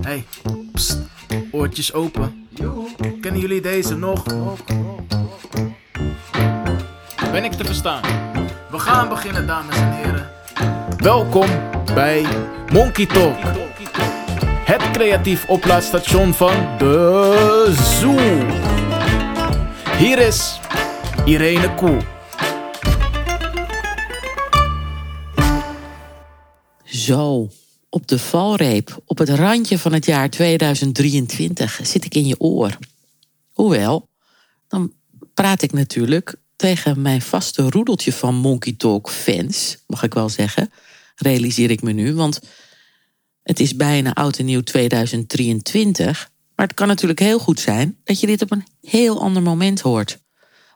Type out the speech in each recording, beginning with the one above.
Hey, pst, oortjes open. Kennen jullie deze nog? Ben ik te verstaan? We gaan beginnen, dames en heren. Welkom bij Monkey Talk. Het creatief oplaadstation van de Zoo. Hier is Irene Koel. Zo, op de valreep, op het randje van het jaar 2023 zit ik in je oor. Hoewel, dan praat ik natuurlijk tegen mijn vaste roedeltje van Monkey Talk fans, mag ik wel zeggen, realiseer ik me nu, want het is bijna oud en nieuw 2023. Maar het kan natuurlijk heel goed zijn dat je dit op een heel ander moment hoort.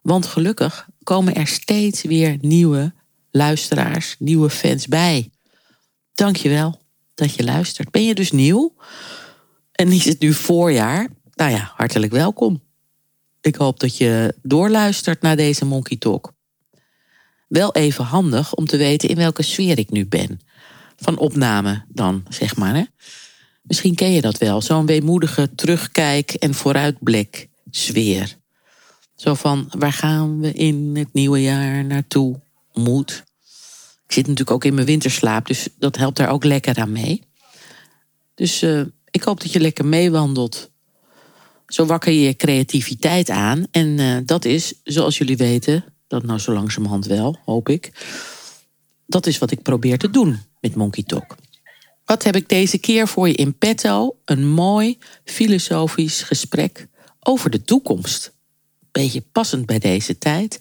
Want gelukkig komen er steeds weer nieuwe luisteraars, nieuwe fans bij. Dankjewel dat je luistert. Ben je dus nieuw? En is het nu voorjaar? Nou ja, hartelijk welkom. Ik hoop dat je doorluistert naar deze Monkey Talk. Wel even handig om te weten in welke sfeer ik nu ben. Van opname dan, zeg maar. Hè? Misschien ken je dat wel, zo'n weemoedige terugkijk- en vooruitblik sfeer. Zo van, waar gaan we in het nieuwe jaar naartoe? Moet. Ik zit natuurlijk ook in mijn winterslaap, dus dat helpt daar ook lekker aan mee. Dus uh, ik hoop dat je lekker meewandelt. Zo wakker je je creativiteit aan. En uh, dat is, zoals jullie weten, dat nou zo langzamerhand wel, hoop ik. Dat is wat ik probeer te doen met Monkey Talk. Wat heb ik deze keer voor je in petto? Een mooi filosofisch gesprek over de toekomst. Beetje passend bij deze tijd.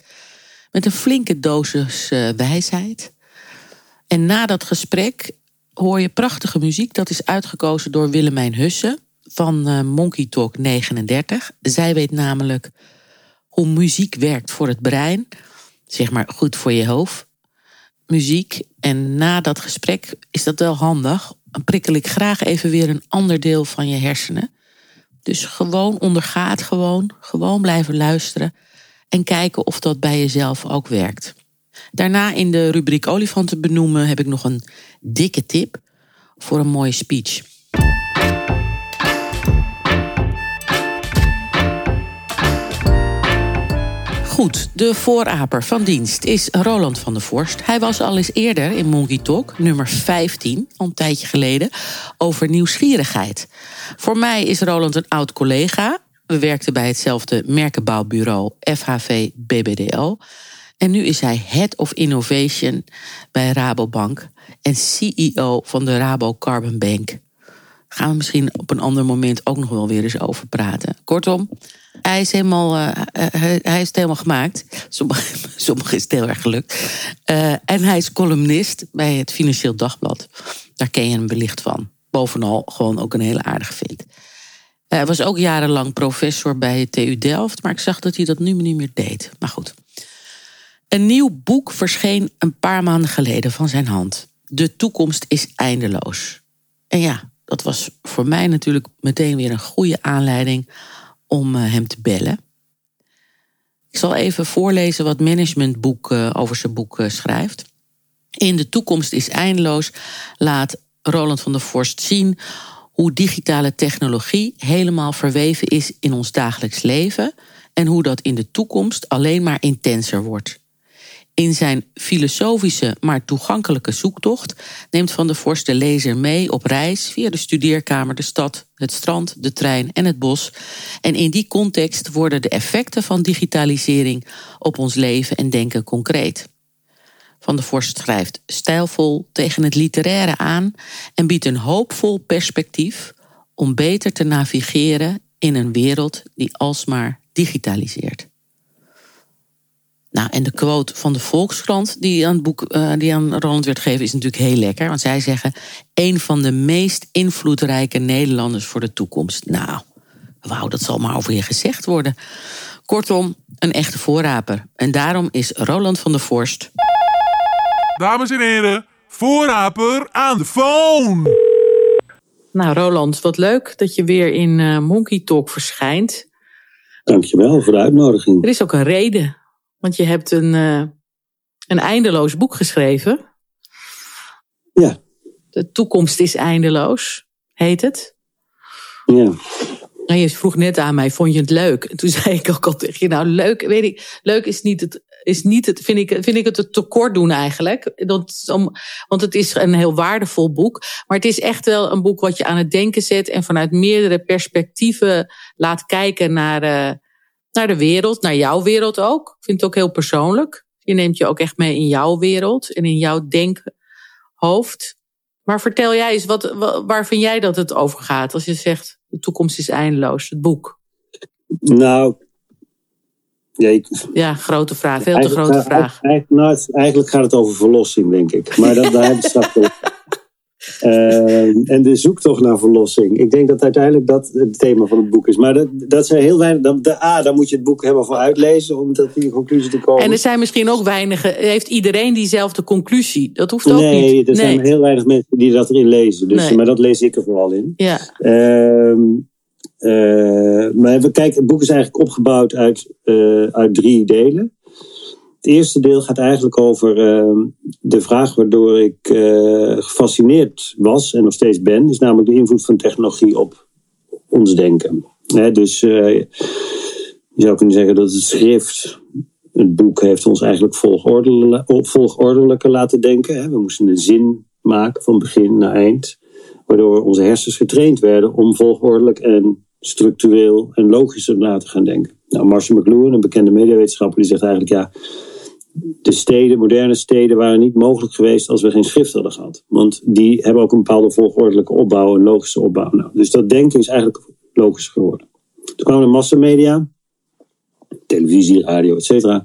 Met een flinke dosis uh, wijsheid. En na dat gesprek hoor je prachtige muziek. Dat is uitgekozen door Willemijn Hussen van uh, Monkey Talk 39. Zij weet namelijk hoe muziek werkt voor het brein. Zeg maar goed voor je hoofd. Muziek. En na dat gesprek is dat wel handig. Dan prikkel ik graag even weer een ander deel van je hersenen. Dus gewoon ondergaat gewoon. Gewoon blijven luisteren. En kijken of dat bij jezelf ook werkt. Daarna in de rubriek olifanten benoemen heb ik nog een dikke tip voor een mooie speech. Goed, de vooraper van dienst is Roland van der Vorst. Hij was al eens eerder in Monkey Talk, nummer 15, al een tijdje geleden, over nieuwsgierigheid. Voor mij is Roland een oud collega. We werkten bij hetzelfde merkenbouwbureau FHV BBDO. En nu is hij Head of Innovation bij Rabobank en CEO van de Rabo Carbon Bank. Gaan we misschien op een ander moment ook nog wel weer eens over praten. Kortom, hij is helemaal, uh, hij, hij, het helemaal gemaakt. Sommige, sommige is het heel erg gelukt. Uh, en hij is columnist bij het Financieel Dagblad. Daar ken je hem wellicht van. Bovenal gewoon ook een hele aardige vindt. Hij was ook jarenlang professor bij TU Delft, maar ik zag dat hij dat nu niet meer deed. Maar goed. Een nieuw boek verscheen een paar maanden geleden van zijn hand. De toekomst is eindeloos. En ja, dat was voor mij natuurlijk meteen weer een goede aanleiding om hem te bellen. Ik zal even voorlezen wat Managementboek over zijn boek schrijft. In De toekomst is eindeloos laat Roland van der Vorst zien hoe digitale technologie helemaal verweven is in ons dagelijks leven en hoe dat in de toekomst alleen maar intenser wordt. In zijn filosofische, maar toegankelijke zoektocht neemt Van der Vorst de lezer mee op reis via de studeerkamer, de stad, het strand, de trein en het bos. En in die context worden de effecten van digitalisering op ons leven en denken concreet. Van der Vorst schrijft stijlvol tegen het literaire aan en biedt een hoopvol perspectief om beter te navigeren in een wereld die alsmaar digitaliseert. Nou, en de quote van de Volkskrant die aan, het boek, uh, die aan Roland werd gegeven is natuurlijk heel lekker. Want zij zeggen, een van de meest invloedrijke Nederlanders voor de toekomst. Nou, wauw, dat zal maar over je gezegd worden. Kortom, een echte voorraper. En daarom is Roland van der Vorst... Dames en heren, voorraper aan de phone! Nou, Roland, wat leuk dat je weer in uh, Monkey Talk verschijnt. Dankjewel voor de uitnodiging. Er is ook een reden. Want je hebt een, uh, een eindeloos boek geschreven. Ja. De toekomst is eindeloos, heet het. Ja. En je vroeg net aan mij, vond je het leuk? En toen zei ik ook al tegen je, nou leuk, weet ik, leuk is niet het, is niet het vind, ik, vind ik het het tekort doen eigenlijk. Dat, om, want het is een heel waardevol boek. Maar het is echt wel een boek wat je aan het denken zet en vanuit meerdere perspectieven laat kijken naar, uh, naar de wereld, naar jouw wereld ook. Ik vind het ook heel persoonlijk. Je neemt je ook echt mee in jouw wereld en in jouw denkhoofd. Maar vertel jij eens, wat, waar vind jij dat het over gaat als je zegt de toekomst is eindeloos, het boek? Nou, ja, ja grote vraag, veel te grote vraag. Eigenlijk, nou, eigenlijk gaat het over verlossing, denk ik. Maar dat, daar hebben we straks Uh, en de zoektocht naar verlossing. Ik denk dat uiteindelijk dat het thema van het boek is. Maar dat, dat zijn heel weinig. De, A, daar moet je het boek helemaal voor uitlezen om tot die conclusie te komen. En er zijn misschien ook weinige. Heeft iedereen diezelfde conclusie? Dat hoeft ook nee, niet. Nee, er zijn heel weinig mensen die dat erin lezen. Dus, nee. Maar dat lees ik er vooral in. Ja. Uh, uh, maar we kijken, het boek is eigenlijk opgebouwd uit, uh, uit drie delen. Het eerste deel gaat eigenlijk over uh, de vraag waardoor ik gefascineerd was en nog steeds ben, is namelijk de invloed van technologie op ons denken. He, dus je zou kunnen zeggen dat het schrift, het boek, heeft ons eigenlijk volgordelijker laten denken. He, we moesten een zin maken van begin naar eind, waardoor onze hersens getraind werden om volgordelijk en structureel en logischer na te gaan denken. Nou, Marshall McLuhan, een bekende mediawetenschapper, die zegt eigenlijk ja, de steden, moderne steden, waren niet mogelijk geweest als we geen schrift hadden gehad. Want die hebben ook een bepaalde volgordelijke opbouw en logische opbouw. Nou, dus dat denken is eigenlijk logisch geworden. Toen kwamen de massamedia, televisie, radio, et cetera. En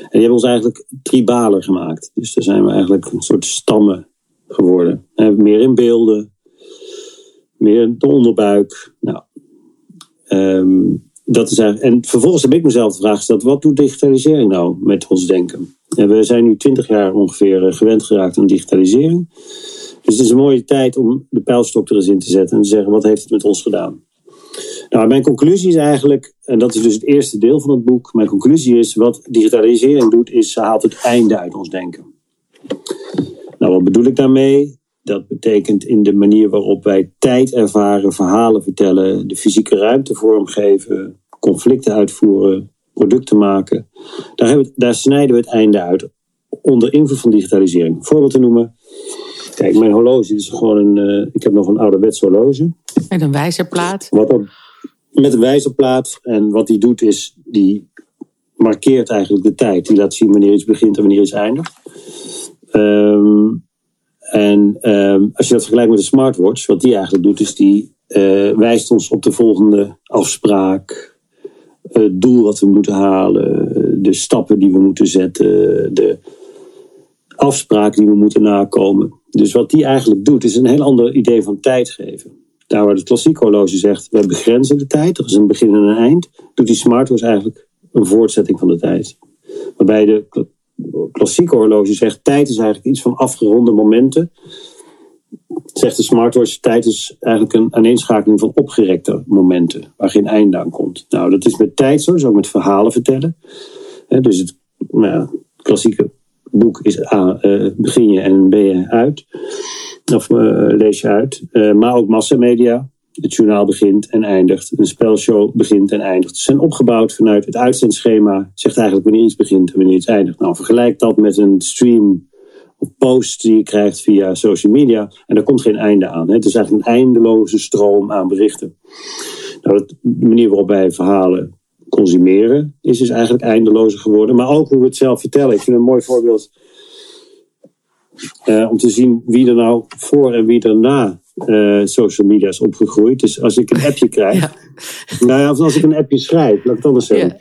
die hebben ons eigenlijk tribaler gemaakt. Dus daar zijn we eigenlijk een soort stammen geworden. Meer in beelden, meer in de onderbuik. Nou, Um, dat is en vervolgens heb ik mezelf de vraag gesteld: wat doet digitalisering nou met ons denken? En we zijn nu twintig jaar ongeveer gewend geraakt aan digitalisering. Dus het is een mooie tijd om de pijlstok er eens in te zetten en te zeggen: wat heeft het met ons gedaan? Nou, mijn conclusie is eigenlijk, en dat is dus het eerste deel van het boek. Mijn conclusie is: wat digitalisering doet, is ze haalt het einde uit ons denken. Nou, wat bedoel ik daarmee? Dat betekent in de manier waarop wij tijd ervaren, verhalen vertellen, de fysieke ruimte vormgeven, conflicten uitvoeren, producten maken. Daar, hebben daar snijden we het einde uit onder invloed van digitalisering. Een voorbeeld te noemen. Kijk, mijn horloge is gewoon een. Uh, ik heb nog een ouderwets horloge. Met een wijzerplaat. Wat met een wijzerplaat. En wat die doet is, die markeert eigenlijk de tijd. Die laat zien wanneer iets begint en wanneer iets eindigt. Um, en um, als je dat vergelijkt met de smartwatch, wat die eigenlijk doet, is die uh, wijst ons op de volgende afspraak, het doel wat we moeten halen, de stappen die we moeten zetten, de afspraken die we moeten nakomen. Dus wat die eigenlijk doet, is een heel ander idee van tijd geven. Daar waar het klassieke horloge zegt, we begrenzen de tijd, er is een begin en een eind, doet die smartwatch eigenlijk een voortzetting van de tijd. Waarbij de klassieke horloge zegt, tijd is eigenlijk iets van afgeronde momenten. Zegt de smartwatch, tijd is eigenlijk een aaneenschakeling van opgerekte momenten, waar geen einde aan komt. Nou, dat is met tijd zo, zo ook met verhalen vertellen. dus het nou klassieke boek is A, uh, begin je en B je uit. Of uh, lees je uit. Uh, maar ook massamedia, het journaal begint en eindigt. Een spelshow begint en eindigt. Ze zijn opgebouwd vanuit het uitzendschema. Zegt eigenlijk wanneer iets begint en wanneer iets eindigt. Nou, vergelijk dat met een stream of post die je krijgt via social media. En daar komt geen einde aan. Het is eigenlijk een eindeloze stroom aan berichten. Nou, de manier waarop wij verhalen consumeren is dus eigenlijk eindelozer geworden. Maar ook hoe we het zelf vertellen. Ik vind een mooi voorbeeld uh, om te zien wie er nou voor en wie er na uh, social media is opgegroeid. Dus als ik een appje krijg, ja. nou ja, of als ik een appje schrijf, laat ik het anders zeggen. Ja.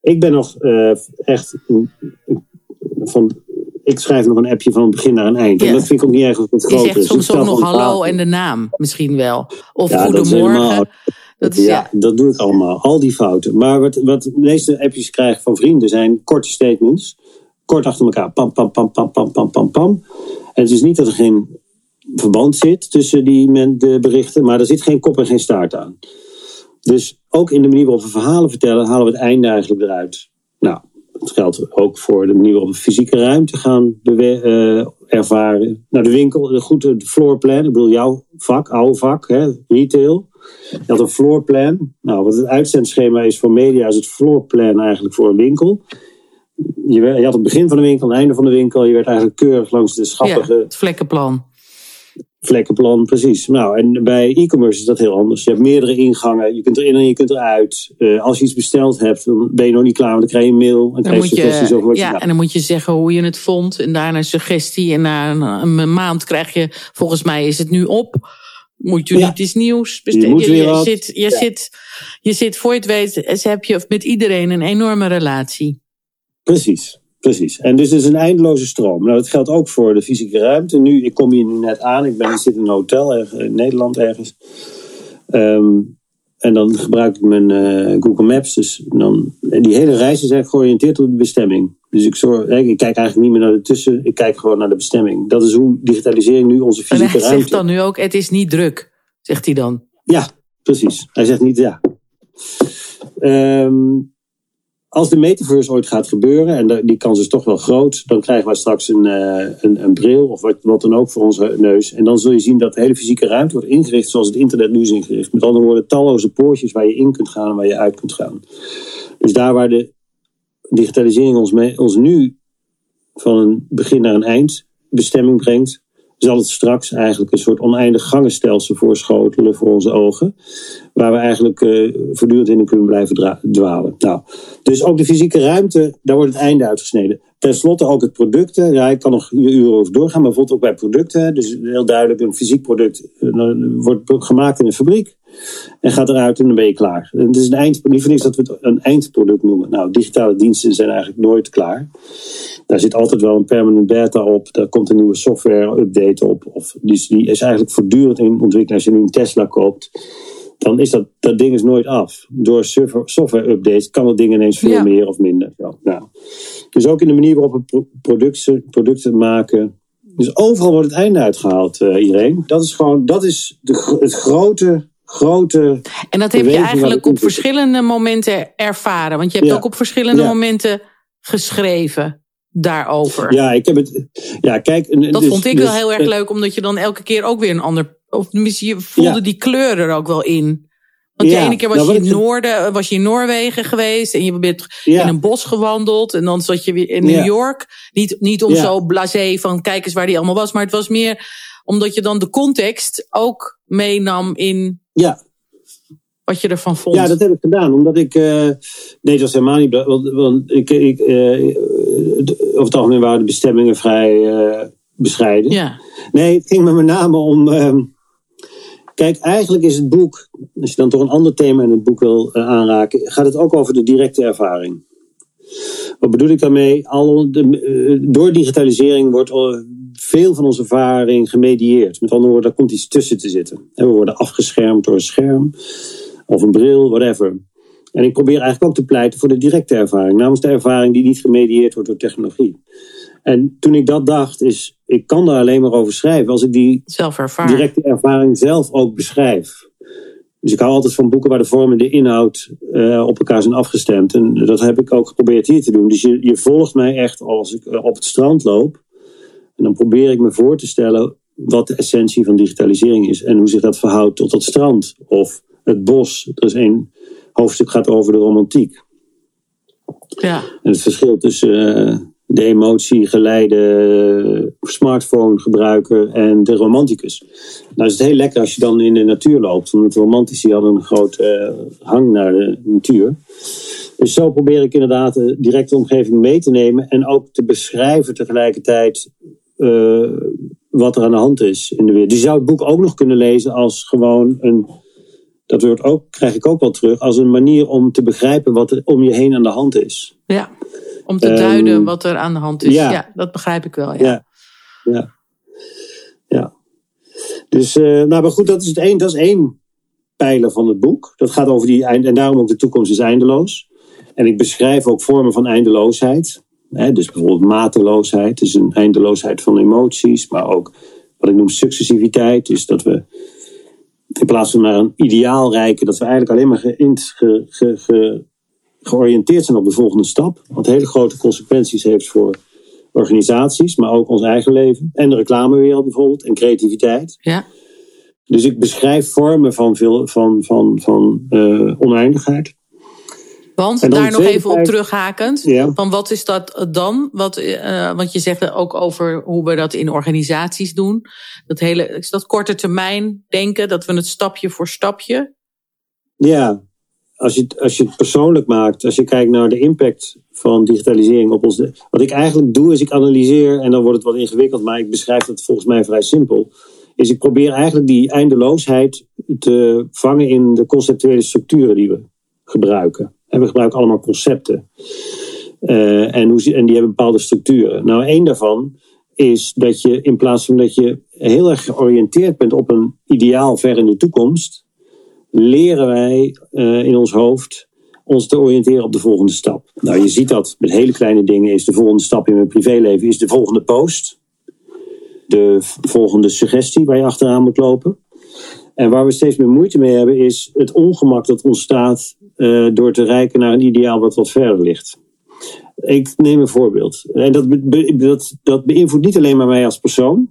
Ik ben nog uh, echt van. Ik schrijf nog een appje van het begin naar een eind. Ja. En dat vind ik ook niet erg het groot is. Je zegt soms ook nog hallo en de naam misschien wel. Of goedemorgen. Dat is, ja, dat doe ik allemaal. Al die fouten. Maar wat, wat de meeste appjes krijg van vrienden zijn korte statements. Kort achter elkaar. Pam, pam, pam, pam, pam, pam, pam, pam. En het is niet dat er geen verband zit tussen die men, de berichten, maar er zit geen kop en geen staart aan. Dus ook in de manier waarop we verhalen vertellen, halen we het einde eigenlijk eruit. Nou, Dat geldt ook voor de manier waarop we fysieke ruimte gaan uh, ervaren. Nou, de winkel, de goede floorplan. Ik bedoel, jouw vak, oude vak, hè, retail. Je had een floorplan. Nou, wat het uitzendschema is voor media, is het floorplan eigenlijk voor een winkel. Je, je had het begin van de winkel, het einde van de winkel. Je werd eigenlijk keurig langs de schappige... Ja, het vlekkenplan. Vlekkenplan, precies. Nou, en bij e-commerce is dat heel anders. Je hebt meerdere ingangen. Je kunt erin en je kunt eruit. Uh, als je iets besteld hebt, dan ben je nog niet klaar. Want dan krijg je een mail. Dan, krijg je suggesties over wat ja, je en dan moet je zeggen hoe je het vond. En daarna een suggestie. En na een, een maand krijg je, volgens mij is het nu op. Moet je ja. niet iets nieuws bestellen? Je, je, je zit, je, ja. zit, je zit, voor je het weet, heb je met iedereen een enorme relatie. Precies. Precies. En dus het is een eindeloze stroom. Nou, dat geldt ook voor de fysieke ruimte. Nu, ik kom hier nu net aan. Ik, ben, ik zit in een hotel in Nederland ergens. Um, en dan gebruik ik mijn uh, Google Maps. Dus dan, die hele reis is eigenlijk georiënteerd op de bestemming. Dus ik, zorg, ik kijk eigenlijk niet meer naar de tussen. Ik kijk gewoon naar de bestemming. Dat is hoe digitalisering nu onze fysieke ruimte... En hij zegt dan nu ook, het is niet druk. Zegt hij dan. Ja, precies. Hij zegt niet ja. Um, als de metaverse ooit gaat gebeuren, en die kans is toch wel groot, dan krijgen wij straks een, uh, een, een, bril of wat, dan ook voor onze neus. En dan zul je zien dat de hele fysieke ruimte wordt ingericht zoals het internet nu is ingericht. Met andere woorden, talloze poortjes waar je in kunt gaan en waar je uit kunt gaan. Dus daar waar de digitalisering ons, ons nu van een begin naar een eindbestemming brengt, zal het straks eigenlijk een soort oneindig gangenstelsel voorschotelen voor onze ogen. Waar we eigenlijk uh, voortdurend in kunnen blijven dwalen. Nou, dus ook de fysieke ruimte, daar wordt het einde uitgesneden. Ten slotte ook het producten. Ja, ik kan nog uren over doorgaan, maar bijvoorbeeld ook bij producten. Dus heel duidelijk, een fysiek product uh, wordt gemaakt in een fabriek. En gaat eruit en dan ben je klaar. Het is een eind, niet voor niks dat we het een eindproduct noemen. Nou, digitale diensten zijn eigenlijk nooit klaar. Daar zit altijd wel een permanent beta op. Daar komt een nieuwe software update op. Of, dus die is eigenlijk voortdurend in ontwikkeling. Als je nu een Tesla koopt, dan is dat, dat ding is nooit af. Door software updates kan het ding ineens veel meer of minder. Nou, dus ook in de manier waarop we producten, producten maken. Dus overal wordt het einde uitgehaald, uh, iedereen. Dat is gewoon, dat is de, het grote grote. En dat heb je eigenlijk op verschillende momenten ervaren. Want je hebt ook op verschillende ja. momenten geschreven daarover. Ja, ik heb het. Ja, kijk. Dat dus, vond ik dus, wel heel erg leuk, omdat je dan elke keer ook weer een ander. Of je voelde ja. die kleur er ook wel in. Want de ene keer was, nou, je in Noorden, was je in Noorwegen geweest en je bent in een bos gewandeld. En dan zat je weer in New York. Niet, niet om zo blasé van kijk eens waar die allemaal was, maar het was meer omdat je dan de context ook meenam in ja. wat je ervan vond. Ja, dat heb ik gedaan. Omdat ik. Uh, nee, dat was helemaal niet. Want, want ik, ik, uh, over het algemeen waren de bestemmingen vrij uh, bescheiden. Ja. Nee, het ging me met name om. Kijk, eigenlijk is het boek. Als je dan toch een ander thema in het boek wil aanraken. gaat het ook over de directe ervaring. Wat bedoel ik daarmee? De, door digitalisering wordt veel van onze ervaring gemedieerd. Met andere woorden, daar komt iets tussen te zitten. We worden afgeschermd door een scherm of een bril, whatever. En ik probeer eigenlijk ook te pleiten voor de directe ervaring. Namens de ervaring die niet gemedieerd wordt door technologie. En toen ik dat dacht, is ik kan daar alleen maar over schrijven als ik die directe ervaring zelf ook beschrijf. Dus ik hou altijd van boeken waar de vorm en de inhoud uh, op elkaar zijn afgestemd. En dat heb ik ook geprobeerd hier te doen. Dus je, je volgt mij echt als ik op het strand loop. En dan probeer ik me voor te stellen wat de essentie van digitalisering is. En hoe zich dat verhoudt tot het strand of het bos. Er is één hoofdstuk gaat over de romantiek. Ja. En het verschil tussen uh, de emotiegeleide smartphone gebruiker en de romanticus. Nou is het heel lekker als je dan in de natuur loopt. Want romantici hadden een grote uh, hang naar de natuur. Dus zo probeer ik inderdaad de directe omgeving mee te nemen. En ook te beschrijven tegelijkertijd uh, wat er aan de hand is in de wereld. Je zou het boek ook nog kunnen lezen als gewoon een. Dat wordt ook, krijg ik ook wel terug, als een manier om te begrijpen wat er om je heen aan de hand is. Ja, om te um, duiden wat er aan de hand is. Ja, ja dat begrijp ik wel. Ja, ja. ja. Dus, uh, nou, maar goed, dat is, het één, dat is één pijler van het boek. Dat gaat over die eind, en daarom ook de toekomst is eindeloos. En ik beschrijf ook vormen van eindeloosheid dus bijvoorbeeld mateloosheid, dus een eindeloosheid van emoties, maar ook wat ik noem successiviteit. Dus dat we in plaats van naar een ideaal reiken, dat we eigenlijk alleen maar georiënteerd zijn op de volgende stap. Wat hele grote consequenties heeft voor organisaties, maar ook ons eigen leven. En de reclamewereld bijvoorbeeld, en creativiteit. Ja. Dus ik beschrijf vormen van, veel, van, van, van uh, oneindigheid. Want daar nog even op terughakend. Ja. Van wat is dat dan? Wat, uh, want je zegt ook over hoe we dat in organisaties doen. Dat hele, is dat korte termijn denken, dat we het stapje voor stapje. Ja, als je, als je het persoonlijk maakt, als je kijkt naar de impact van digitalisering op ons. Wat ik eigenlijk doe, is ik analyseer, en dan wordt het wat ingewikkeld, maar ik beschrijf het volgens mij vrij simpel. Is ik probeer eigenlijk die eindeloosheid te vangen in de conceptuele structuren die we gebruiken. En we gebruiken allemaal concepten. Uh, en, en die hebben bepaalde structuren. Nou, één daarvan is dat je in plaats van dat je heel erg georiënteerd bent op een ideaal ver in de toekomst, leren wij uh, in ons hoofd ons te oriënteren op de volgende stap. Nou, je ziet dat met hele kleine dingen is de volgende stap in mijn privéleven is de volgende post. De volgende suggestie waar je achteraan moet lopen. En waar we steeds meer moeite mee hebben is het ongemak dat ontstaat uh, door te reiken naar een ideaal wat wat verder ligt. Ik neem een voorbeeld. En dat, dat, dat beïnvloedt niet alleen maar mij als persoon.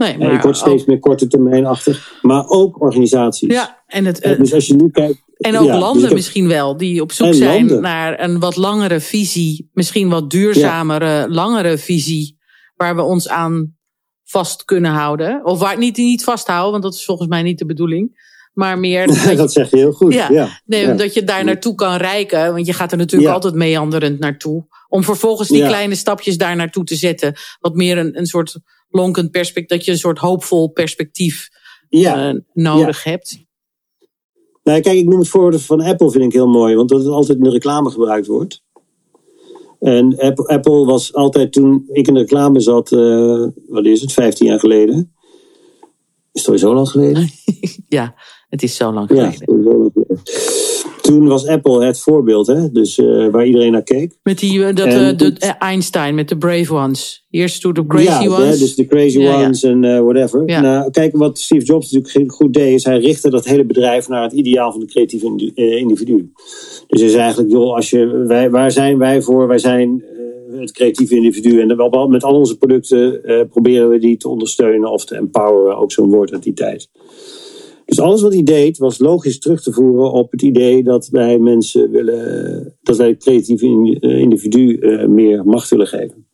Nee, maar ik word steeds ook, meer korte termijnachtig. Maar ook organisaties. Ja, en, het, Uh, dus als je nu kijkt. en ook ja, landen dus heb, misschien wel, die op zoek zijn landen. naar een wat langere visie. Misschien wat duurzamere, langere visie. Waar we ons aan vast kunnen houden. Of waar niet, niet vasthouden, want dat is volgens mij niet de bedoeling. Maar meer. Dat, je, dat zeg je heel goed. Ja, ja, nee, dat je daar naartoe kan reiken. Want je gaat er natuurlijk altijd meanderend naartoe. Om vervolgens die kleine stapjes daar naartoe te zetten. Wat meer een, een soort lonkend perspectief. Dat je een soort hoopvol perspectief uh, nodig hebt. Nou, kijk, ik noem het voorbeeld van Apple, vind ik heel mooi. Want dat het altijd in de reclame gebruikt wordt. En Apple, Apple was altijd toen ik in de reclame zat, uh, wat is het, 15 jaar geleden. Is het zo lang geleden? ja, het is zo lang geleden. Ja, zo lang geleden. Toen was Apple het voorbeeld, hè? Dus uh, waar iedereen naar keek. Met die, uh, dat, en, de, de Einstein, met de brave ones. Here's to the crazy ja, ones. Ja, dus de crazy ja, ones en ja. whatever. Ja. Nou, kijk, wat Steve Jobs natuurlijk goed deed, is hij richtte dat hele bedrijf naar het ideaal van de creatieve individu. Dus is eigenlijk, joh, als je, wij, waar zijn wij voor? Wij zijn uh, het creatieve individu. En met al onze producten uh, proberen we die te ondersteunen of te empoweren, ook zo'n woord uit die tijd. Dus alles wat hij deed was logisch terug te voeren op het idee dat wij mensen willen, dat wij het creatieve individu uh, meer macht willen geven.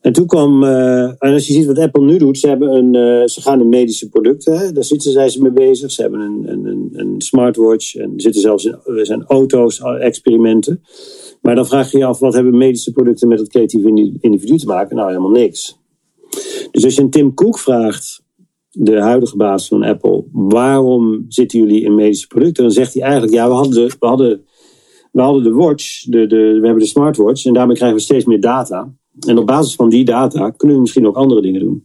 En toen kwam, uh, en als je ziet wat Apple nu doet, ze, hebben een, ze gaan in medische producten, hè, daar zitten zij ze mee bezig. Ze hebben een, een, een smartwatch en zitten zelfs in zijn auto's, experimenten. Maar dan vraag je je af, wat hebben medische producten met het creatieve individu te maken? Nou, helemaal niks. Dus als je een Tim Cook vraagt, de huidige baas van Apple, waarom zitten jullie in medische producten? Dan zegt hij eigenlijk, ja, we hadden de, we hadden, we hadden de watch, de, de, we hebben de smartwatch en daarmee krijgen we steeds meer data. En op basis van die data kunnen we misschien ook andere dingen doen.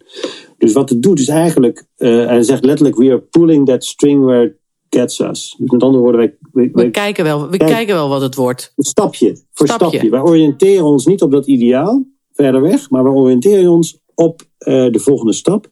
Dus wat het doet is eigenlijk, uh, hij zegt letterlijk, we are pulling that string where it gets us. Dus met andere woorden, wij, wij, we, kijken, wel, we kijk, kijken wel wat het wordt. Stapje voor stapje. stapje. Wij oriënteren ons niet op dat ideaal, verder weg, maar we oriënteren ons op uh, de volgende stap.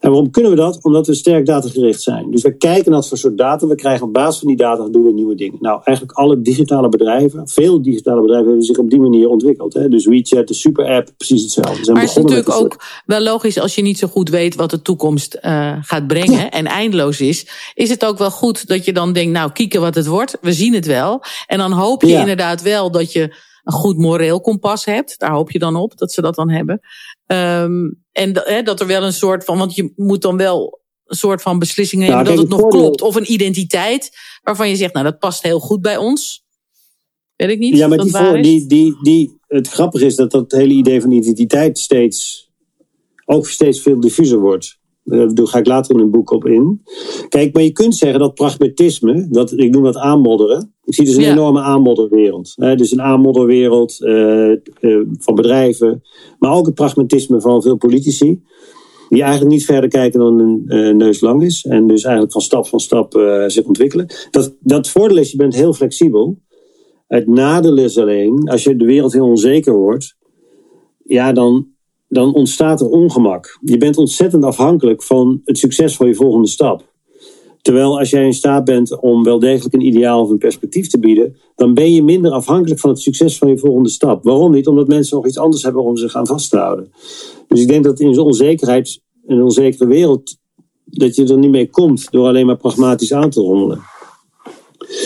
En waarom kunnen we dat? Omdat we sterk datagericht zijn. Dus we kijken naar wat voor soort data we krijgen. Op basis van die data doen we nieuwe dingen. Nou, eigenlijk alle digitale bedrijven, veel digitale bedrijven hebben zich op die manier ontwikkeld. Hè? Dus WeChat, de super-app, precies hetzelfde. Zijn maar het is natuurlijk ook soort... wel logisch als je niet zo goed weet wat de toekomst uh, gaat brengen ja. en eindeloos is. Is het ook wel goed dat je dan denkt, nou, kieken wat het wordt. We zien het wel. En dan hoop je ja. inderdaad wel dat je een goed moreel kompas hebt. Daar hoop je dan op dat ze dat dan hebben. Um, en he, dat er wel een soort van, want je moet dan wel een soort van beslissing nemen nou, dat het nog voordeel... klopt. Of een identiteit waarvan je zegt, nou dat past heel goed bij ons. Weet ik niet. Ja, maar die, voor, die, die, die, het grappige is dat dat hele idee van identiteit steeds, ook steeds veel diffuser wordt. Daar ga ik later in een boek op in. Kijk, maar je kunt zeggen dat pragmatisme, dat, ik noem dat aanmodderen. Ik zie dus een ja. enorme aanmodderwereld. Hè? Dus een aanmodderwereld uh, uh, van bedrijven, maar ook het pragmatisme van veel politici. Die eigenlijk niet verder kijken dan een uh, neus lang is. En dus eigenlijk van stap van stap zich ontwikkelen. Dat, dat voordeel is, je bent heel flexibel. Het nadeel is alleen, als je de wereld heel onzeker wordt, ja, dan, dan ontstaat er ongemak. Je bent ontzettend afhankelijk van het succes van je volgende stap. Terwijl als jij in staat bent om wel degelijk een ideaal of een perspectief te bieden, dan ben je minder afhankelijk van het succes van je volgende stap. Waarom niet? Omdat mensen nog iets anders hebben om zich aan vast te houden. Dus ik denk dat in zo'n onzekerheid, een onzekere wereld, dat je er niet mee komt door alleen maar pragmatisch aan te rommelen.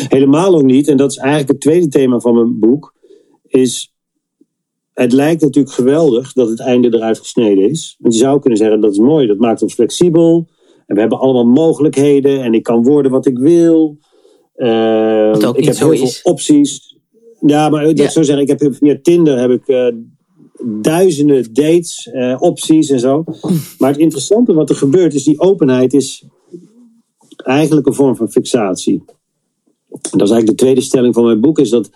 Helemaal ook niet, en dat is eigenlijk het tweede thema van mijn boek, is het lijkt natuurlijk geweldig dat het einde eruit gesneden is. Want je zou kunnen zeggen dat is mooi, dat maakt ons flexibel. En we hebben allemaal mogelijkheden en ik kan worden wat ik wil. Uh, ik heb heel is. veel opties. Ja, maar dat Ja. zo zeggen, ik heb via Tinder heb ik eh, duizenden dates, eh, opties en zo. Maar het interessante wat er gebeurt is die openheid is eigenlijk een vorm van fixatie. Dat is eigenlijk de tweede stelling van mijn boek, is dat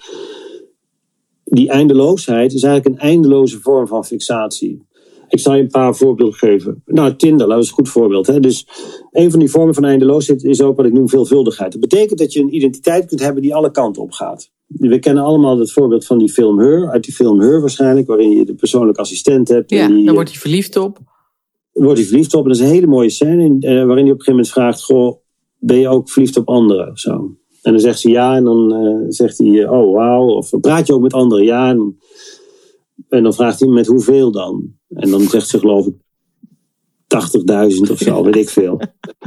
die eindeloosheid is eigenlijk een eindeloze vorm van fixatie. Ik zal je een paar voorbeelden geven. Nou, Tinder, dat is een goed voorbeeld. Hè? Dus een van die vormen van eindeloosheid is ook wat ik noem veelvuldigheid. Dat betekent dat je een identiteit kunt hebben die alle kanten op gaat. We kennen allemaal het voorbeeld van die film Her, uit die film Her waarschijnlijk, waarin je de persoonlijke assistent hebt. Ja, die, daar wordt hij verliefd op. wordt hij verliefd op. En dat is een hele mooie scène eh, waarin hij op een gegeven moment vraagt: Goh, ben je ook verliefd op anderen? Zo. En dan zegt ze ja, en dan eh, zegt hij: eh, Oh, wauw. Of praat je ook met anderen? Ja. En, dan- en dan vraagt hij: Met hoeveel dan? En dan zegt ze, geloof ik, 80.000 of zo, weet ik veel.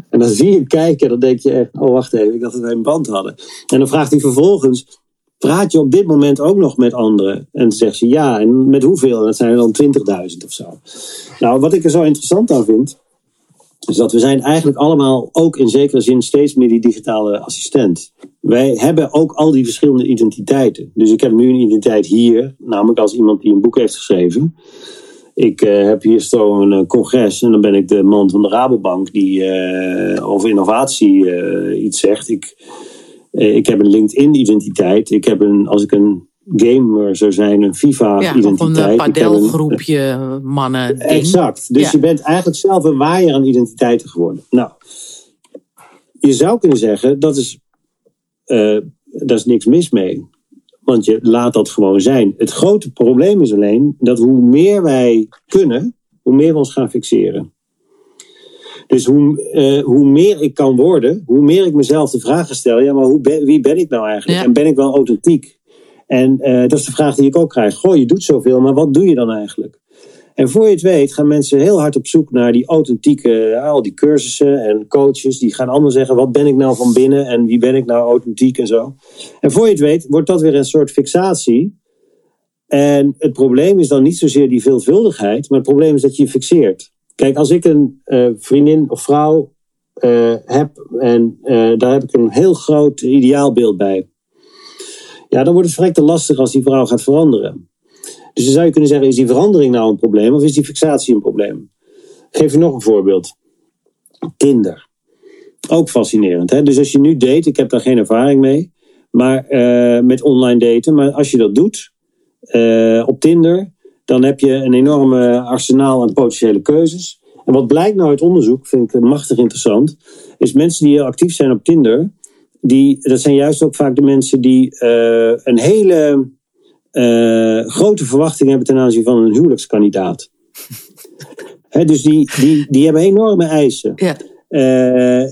En dan zie je hem kijken en dan denk je echt: Oh, wacht even, ik dacht dat wij een band hadden. En dan vraagt hij vervolgens. Praat je op dit moment ook nog met anderen? En dan zegt ze ja, en met hoeveel? En dat zijn er dan 20.000 of zo. Nou, wat ik er zo interessant aan vind, is dat we zijn eigenlijk allemaal ook in zekere zin steeds meer die digitale assistent. Wij hebben ook al die verschillende identiteiten. Dus ik heb nu een identiteit hier, namelijk als iemand die een boek heeft geschreven. Ik eh, heb hier zo een eh, congres en dan ben ik de man van de Rabobank die eh, over innovatie iets zegt. Ik, ik heb een LinkedIn-identiteit. Ik heb een, als ik een gamer zou zijn, een Ja, of FIFA-identiteit. een eh, een- padelgroepje mannen. ding. Exact. Dus Ja. je bent eigenlijk zelf een waaier aan identiteiten geworden. Nou, je zou kunnen zeggen, dat is, eh daar is niks mis mee. Want je laat dat gewoon zijn. Het grote probleem is alleen dat hoe meer wij kunnen, hoe meer we ons gaan fixeren. Dus hoe, eh, hoe meer ik kan worden, hoe meer ik mezelf de vraag ga stellen: ja, maar hoe ben, wie ben ik nou eigenlijk? Ja. En ben ik wel authentiek? En eh, dat is de vraag die ik ook krijg. Goh, je doet zoveel, maar wat doe je dan eigenlijk? En voor je het weet gaan mensen heel hard op zoek naar die authentieke, ja, al die cursussen en coaches. Die gaan allemaal zeggen, wat ben ik nou van binnen en wie ben ik nou authentiek en zo. En voor je het weet wordt dat weer een soort fixatie. En het probleem is dan niet zozeer die veelvuldigheid, maar het probleem is dat je je fixeert. Kijk, als ik een eh, vriendin of vrouw eh, heb en eh, daar heb ik een heel groot ideaalbeeld bij. Ja, dan wordt het verrekte lastig als die vrouw gaat veranderen. Dus dan zou je kunnen zeggen, is die verandering nou een probleem of is die fixatie een probleem? Ik geef je nog een voorbeeld. Tinder. Ook fascinerend. Hè? Dus als je nu date, ik heb daar geen ervaring mee, maar eh, met online daten, maar als je dat doet eh, op Tinder, dan heb je een enorme arsenaal aan potentiële keuzes. En wat blijkt nou uit onderzoek, vind ik machtig interessant, is mensen die heel actief zijn op Tinder, die, dat zijn juist ook vaak de mensen die eh, een hele eh, grote verwachting hebben ten aanzien van een huwelijkskandidaat. Dus die, die, die hebben enorme eisen. Ja. Eh,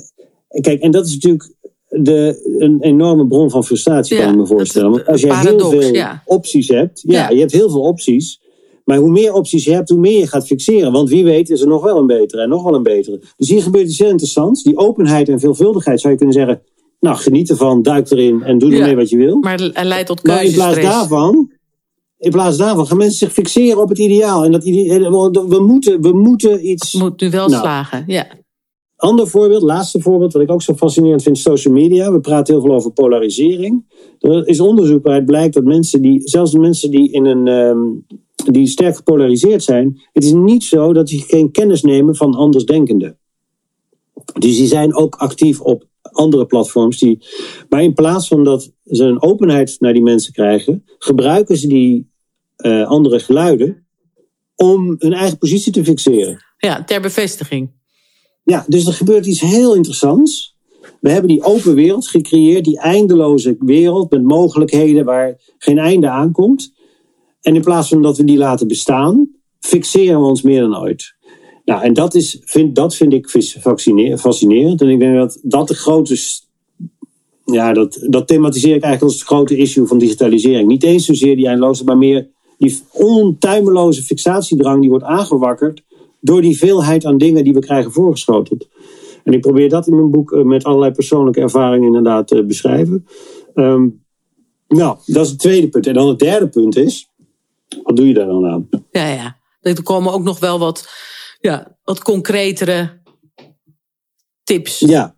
kijk, en dat is natuurlijk de, een enorme bron van frustratie, Ja, kan ik me voorstellen. Want als je heel veel ja. opties hebt, ja, Ja. je hebt heel veel opties. Maar hoe meer opties je hebt, hoe meer je gaat fixeren. Want wie weet is er nog wel een betere en nog wel een betere. Dus hier gebeurt iets heel interessants. Die openheid en veelvuldigheid zou je kunnen zeggen. Nou, geniet ervan, duik erin en doe Ja. ermee wat je wil. Maar het leidt tot Maar in plaats keuzestress. daarvan, in plaats daarvan gaan mensen zich fixeren op het ideaal. En dat we, moeten, we moeten iets. Het moet nu wel Nou. slagen. Ja. Ander voorbeeld, laatste voorbeeld, wat ik ook zo fascinerend vind, social media. We praten heel veel over polarisering. Er is onderzoek waaruit blijkt dat mensen die, zelfs de mensen die, in een, ehm, die sterk gepolariseerd zijn, het is niet zo dat die geen kennis nemen van andersdenkenden. Dus die zijn ook actief op andere platforms. Die, maar in plaats van dat ze een openheid naar die mensen krijgen, gebruiken ze die eh, andere geluiden om hun eigen positie te fixeren. ja, ter bevestiging. Ja, dus er gebeurt iets heel interessants. We hebben die open wereld gecreëerd, die eindeloze wereld met mogelijkheden waar geen einde aankomt. En in plaats van dat we die laten bestaan, fixeren we ons meer dan ooit. Nou, en dat, is, vind, dat vind ik fascinerend. En ik denk dat dat de grote. Ja, dat, dat thematiseer ik eigenlijk als het grote issue van digitalisering. Niet eens zozeer die eindeloze, maar meer die ontuimeloze fixatiedrang die wordt aangewakkerd door die veelheid aan dingen die we krijgen voorgeschoteld. En ik probeer dat in mijn boek eh, met allerlei persoonlijke ervaringen inderdaad te beschrijven. Um, nou, dat is het tweede punt. En dan het derde punt is, wat doe je daar dan aan? Ja, ja. Er komen ook nog wel wat, ja, wat concretere tips. Ja.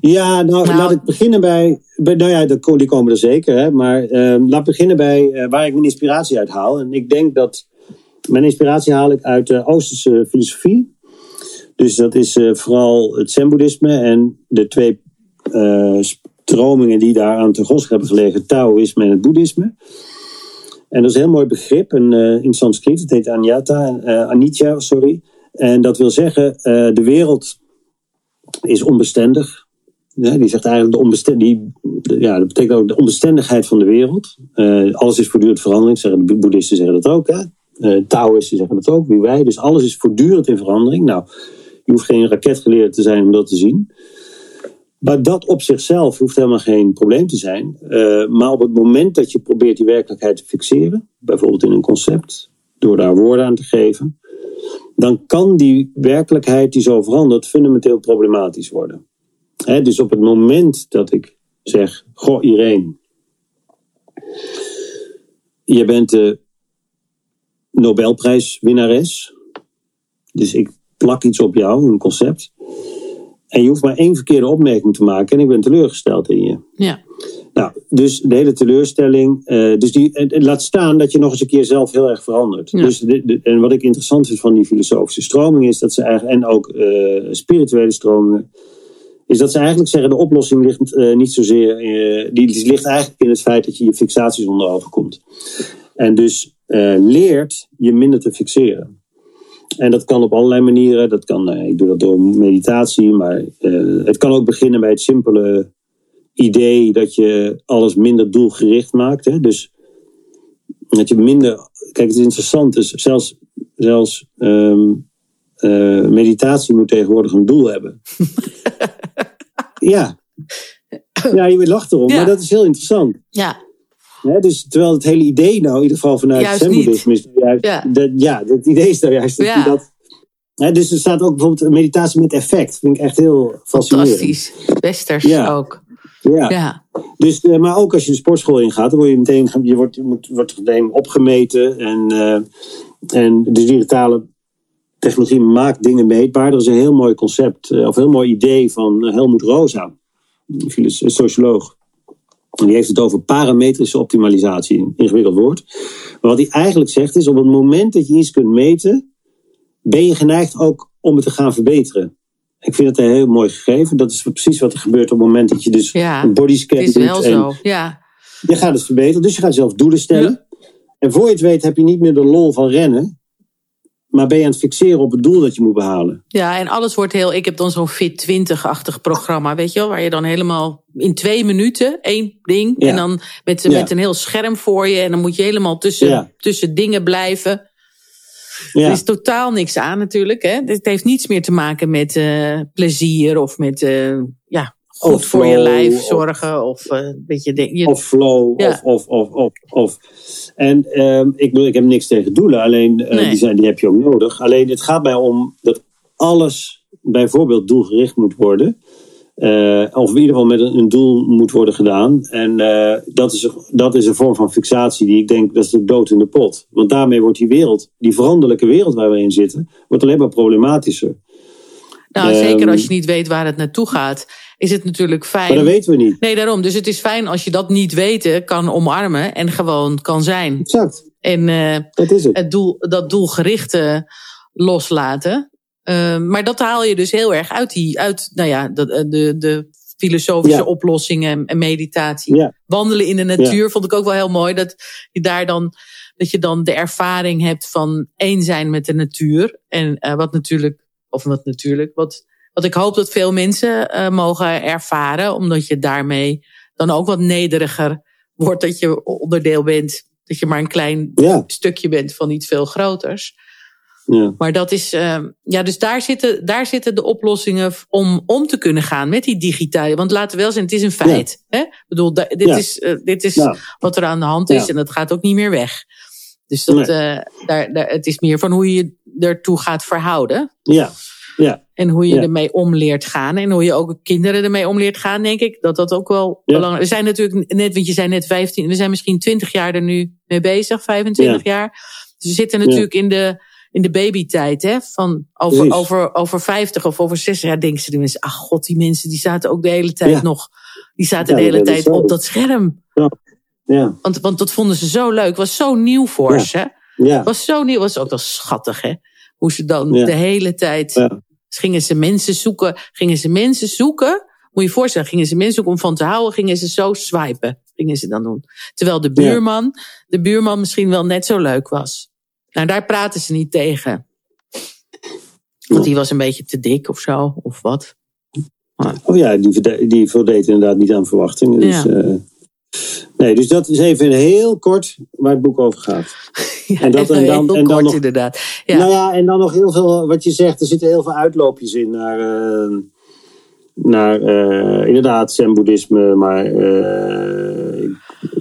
Ja, nou, nou laat ik beginnen bij, bij nou ja, die komen er zeker, hè, maar uh, laat beginnen bij uh, waar ik mijn inspiratie uit haal. En ik denk dat mijn inspiratie haal ik uit de Oosterse filosofie. Dus dat is uh, vooral het Zen-boeddhisme en de twee stromingen die daar aan ten grondslag hebben gelegen, Taoïsme en het Boeddhisme. En dat is een heel mooi begrip in, uh, in Sanskriet. Het heet Anyata, uh, Anitya, sorry. En dat wil zeggen, uh, de wereld is onbestendig. Die zegt eigenlijk de onbestendig, ja, dat betekent ook de onbestendigheid van de wereld. alles is voortdurend verandering, zeggen de boeddhisten zeggen dat ook. Hè? Taoïsten zeggen dat ook, wie wij. Dus alles is voortdurend in verandering. Nou, je hoeft geen raketgeleerde te zijn om dat te zien. Maar dat op zichzelf hoeft helemaal geen probleem te zijn. Uh, maar op het moment dat je probeert die werkelijkheid te fixeren, bijvoorbeeld in een concept, door daar woorden aan te geven, dan kan die werkelijkheid die zo verandert fundamenteel problematisch worden. Dus op het moment dat ik zeg: Goh, Irene, je bent de Nobelprijswinnares. Dus ik plak iets op jou, een concept. En je hoeft maar één verkeerde opmerking te maken en ik ben teleurgesteld in je. Ja. Nou, dus de hele teleurstelling. Uh, dus die, uh, laat staan dat je nog eens een keer zelf heel erg verandert. Ja. Dus de, en wat ik interessant vind van die filosofische stroming is dat ze eigenlijk, en ook uh, spirituele stromingen, is dat ze eigenlijk zeggen: de oplossing ligt niet zozeer, die, die ligt eigenlijk in het feit dat je je fixaties onder overkomt. En dus leert je minder te fixeren. En dat kan op allerlei manieren. Dat kan, uh, ik doe dat door meditatie, maar uh, het kan ook beginnen bij het simpele idee dat je alles minder doelgericht maakt. Hè? Dus dat je minder. Kijk, het is interessant, dus zelfs, zelfs um, uh, meditatie moet tegenwoordig een doel hebben. ja. Ja, je lacht erom, ja. maar dat is heel interessant. Ja. Ja, dus terwijl het hele idee nou, in ieder geval vanuit juist zen-boeddhisme is, juist, ja. De, ja, het idee is nou juist dat ja. dat... Hè, dus er staat ook bijvoorbeeld meditatie met effect. vind ik echt heel fascinerend. Fantastisch. Westers ja. ook. Ja. ja. Dus, uh, maar ook als je de sportschool ingaat, dan word je meteen, je wordt, je moet, wordt meteen opgemeten. En, uh, en de digitale technologie maakt dingen meetbaar. Dat is een heel mooi concept, uh, of een heel mooi idee van Helmoet Rosa, een socioloog. En die heeft het over parametrische optimalisatie, een ingewikkeld woord. Maar wat hij eigenlijk zegt is, op het moment dat je iets kunt meten, ben je geneigd ook om het te gaan verbeteren. Ik vind dat een heel mooi gegeven. Dat is precies wat er gebeurt op het moment dat je dus ja, een bodyscan is doet. wel en zo. Ja. Je gaat het verbeteren, dus je gaat zelf doelen stellen. Ja. En voor je het weet heb je niet meer de lol van rennen. Maar ben je aan het fixeren op het doel dat je moet behalen. Ja, en alles wordt heel. Ik heb dan zo'n Fit 20-achtig programma, weet je wel, waar je dan helemaal in twee minuten één ding. Ja. En dan met, Ja. met een heel scherm voor je. En dan moet je helemaal tussen, Ja. tussen dingen blijven. Ja. Er is totaal niks aan natuurlijk. Hè? Het heeft niets meer te maken met eh, plezier of met eh, goed Of voor je lijf zorgen. Of eh, een beetje. de- je, Of flow, Ja. of, of, of, of, of. En ehm, ik, ik heb niks tegen doelen, alleen eh, Nee. die, zijn, die heb je ook nodig. Alleen het gaat mij om dat alles bijvoorbeeld doelgericht moet worden. Eh, of in ieder geval met een, een doel moet worden gedaan. En dat, is, een- dat is een vorm van fixatie die ik denk, dat is de dood in de pot. Want daarmee wordt die wereld, die veranderlijke wereld waar we in zitten, wordt alleen maar problematischer. nou, ehm, zeker als je niet weet waar het naartoe gaat, is het natuurlijk fijn. Maar dat weten we niet. Nee, daarom. Dus het is fijn als je dat niet weten kan omarmen en gewoon kan zijn. Exact, En eh, dat is het. het doel, dat doelgerichte loslaten. Eh, maar dat haal je dus heel erg uit, die, uit nou ja, de, de, de filosofische Ja. oplossingen en meditatie. Ja. Wandelen in de natuur vond ik ook wel heel mooi. Dat je daar dan, dat je dan de ervaring hebt van één zijn met de natuur. En eh, wat natuurlijk, of wat natuurlijk, wat, wat ik hoop dat veel mensen eh, mogen ervaren. Omdat je daarmee dan ook wat nederiger wordt. Dat je onderdeel bent. Dat je maar een klein Ja, stukje bent van iets veel groters. Ja. Maar dat is, uh, ja, dus daar zitten, daar zitten de oplossingen om om te kunnen gaan met die digitale. Want laten we wel zijn, het is een feit. Ja. Hè? Ik bedoel, dit Ja. is, uh, dit is wat er aan de hand is en dat gaat ook niet meer weg. Dus dat, Nee. uh, daar, daar, het is meer van hoe je je ertoe gaat verhouden. Ja. Ja. En hoe je Ja. ermee om leert gaan. En hoe je ook kinderen ermee om leert gaan, denk ik. Dat dat ook wel Ja. belangrijk is. We zijn natuurlijk net, want je zei net 15. We zijn misschien 20 jaar er nu mee bezig, 25 jaar. Dus we zitten natuurlijk in de, in de babytijd, hè. Van over, Precies. over, over 50 of over 60 jaar denken ze de mensen. Ach god, die mensen die zaten ook de hele tijd nog. Die zaten de hele tijd op dat scherm. Ja. Want, want dat vonden ze zo leuk. Was zo nieuw voor ze. Ja. Was zo nieuw. Was ook wel schattig, hè. Hoe ze dan de hele tijd. Dus gingen ze mensen zoeken, gingen ze mensen zoeken. Moet je je voorstellen, gingen ze mensen zoeken om van te houden, gingen ze zo swipen. Gingen ze dan doen. Terwijl de buurman, de buurman misschien wel net zo leuk was. Nou, daar praten ze niet tegen. Want die was een beetje te dik of zo, of wat. Oh ja, die, die voldeed inderdaad niet aan verwachtingen. Dus, Ja. eh, nee, dus dat is even heel kort waar het boek over gaat. Ja, En dat- en dan- heel en dan kort nog- inderdaad. Ja. Nou ja, en dan nog heel veel, wat je zegt, er zitten heel veel uitloopjes in naar, eh, naar eh, inderdaad zen-boeddhisme, maar eh,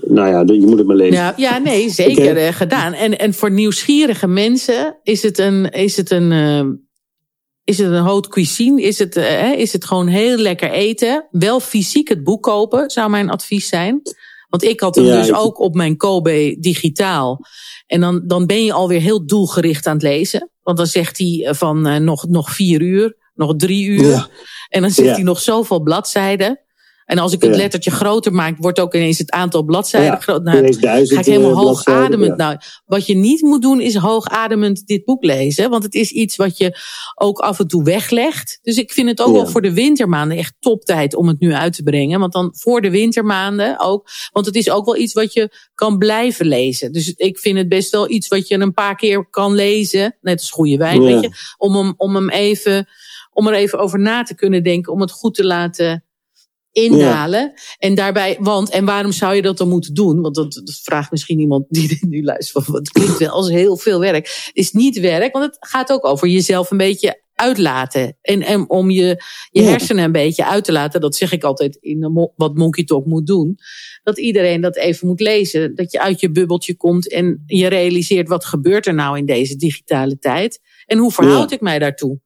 nou ja, je moet het maar lezen. Ja, ja, nee, zeker eh, gedaan. En, en voor nieuwsgierige mensen is het een, is het een, eh, is het een haute cuisine? Is het, eh, is het gewoon heel lekker eten? Wel fysiek het boek kopen, zou mijn advies zijn. Want ik had hem Ja, dus ik- ook op mijn Kobe digitaal. En dan, dan ben je alweer heel doelgericht aan het lezen. Want dan zegt hij eh, van eh, nog, nog vier uur, nog drie uur. Ja. En dan zegt Ja. hij nog zoveel bladzijden. En als ik het Ja. lettertje groter maak, wordt ook ineens het aantal bladzijden Ja, groot. Nou, ga ik helemaal eh, hoogademend. ja. Nou, wat je niet moet doen is hoogademend dit boek lezen. Want het is iets wat je ook af en toe weglegt. Dus ik vind het ook wel voor de wintermaanden echt toptijd om het nu uit te brengen. Want dan voor de wintermaanden ook. Want het is ook wel iets wat je kan blijven lezen. Dus ik vind het best wel iets wat je een paar keer kan lezen. Net als goede wijn, weet je. Om hem, om hem even, om er even over na te kunnen denken. Om het goed te laten indalen. En daarbij, want, en waarom zou je dat dan moeten doen? Want dat, dat vraagt misschien iemand die dit nu luistert. Van, het klinkt wel als heel veel werk. Het is niet werk, want het gaat ook over jezelf een beetje uitlaten. En, en om je, je hersenen een beetje uit te laten. Dat zeg ik altijd in de wat Monkey Talk moet doen. Dat iedereen dat even moet lezen. Dat je uit je bubbeltje komt en je realiseert wat gebeurt er nou in deze digitale tijd. En hoe verhoud Ja. ik mij daartoe?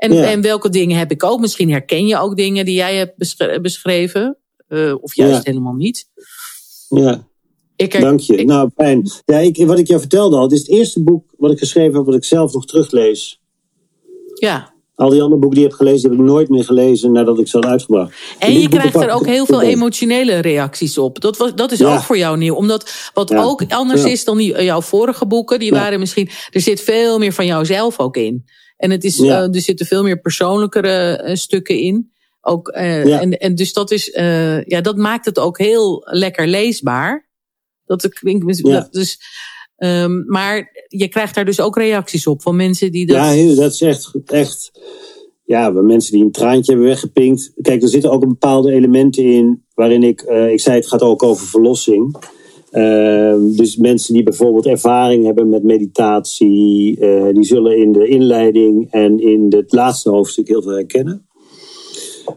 En, Ja. en welke dingen heb ik ook? Misschien herken je ook dingen die jij hebt besch- beschreven. eh, of juist Ja. helemaal niet. Ja. Ik her- Dank je. ik- nou, fijn. Ja, ik, wat ik jou vertelde al, het is het eerste boek wat ik geschreven heb, wat ik zelf nog teruglees. ja. Al die andere boeken die ik heb gelezen, die heb ik nooit meer gelezen nadat ik ze had uitgebracht. En je krijgt er ook heel veel emotionele reacties op. Dat, was, dat is Ja. ook voor jou nieuw. Omdat wat Ja. ook anders Ja. is dan die, jouw vorige boeken, die waren misschien. Er zit veel meer van jouzelf ook in. En het is, Ja. eh, er zitten veel meer persoonlijkere eh, stukken in. Ook, eh, Ja. en, en dus dat, is, ja, dat maakt het ook heel lekker leesbaar. Dat mis- Ja. dat, dus, maar je krijgt daar dus ook reacties op van mensen die dat. Ja, dat is echt, echt. Ja, mensen die een traantje hebben weggepinkt. Kijk, er zitten ook bepaalde elementen in waarin ik. ik zei, het gaat ook over verlossing. Ehm, dus mensen die bijvoorbeeld ervaring hebben met meditatie, eh, die zullen in de inleiding en in het laatste hoofdstuk heel veel herkennen.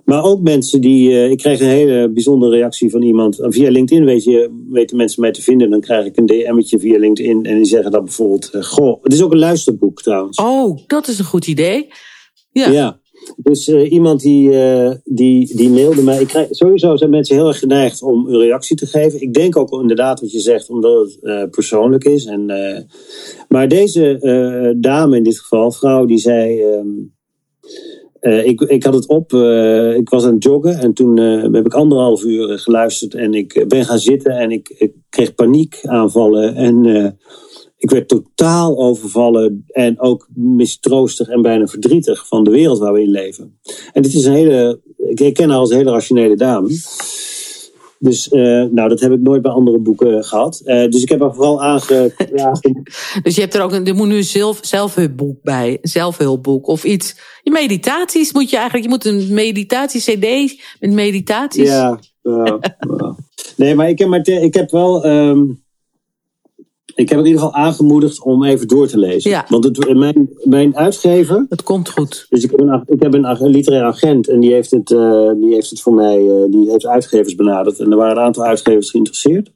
Maar ook mensen die. eh, ik kreeg een hele bijzondere reactie van iemand. Via LinkedIn weet je, weten mensen mij te vinden. Dan krijg ik een DM'tje via LinkedIn. En die zeggen dan bijvoorbeeld. eh, goh, het is ook een luisterboek trouwens. Oh, dat is een goed idee. Ja. Ja. Dus eh, iemand die, eh, die, die mailde mij. Ik sowieso zijn mensen heel erg geneigd om een reactie te geven. Ik denk ook inderdaad wat je zegt, omdat het eh, persoonlijk is. En, maar deze dame in dit geval, vrouw, die zei. ehm, eh, ik, ik had het op, ik was aan het joggen en toen heb ik anderhalf uur geluisterd en ik ben gaan zitten en ik, ik kreeg paniekaanvallen en ik werd totaal overvallen en ook mistroostig en bijna verdrietig van de wereld waar we in leven. En dit is een hele, ik ken haar als een hele rationele dame. Dus eh, nou, dat heb ik nooit bij andere boeken gehad. Eh, dus ik heb haar vooral aange... ja, Dus je hebt er ook een, er moet nu een zelf, zelfhulpboek bij, een zelfhulpboek of iets. Je meditaties moet je eigenlijk, je moet een meditatie-cd met meditaties. Ja, ja, ja. Nee, maar ik heb, maar ik heb wel. ehm, ik heb in ieder geval aangemoedigd om even door te lezen. Ja. Want het, mijn, mijn uitgever, Het komt goed. dus ik heb een, ik heb een, literair agent en die heeft, het, eh, die heeft het voor mij, eh, die heeft uitgevers benaderd. En er waren een aantal uitgevers geïnteresseerd.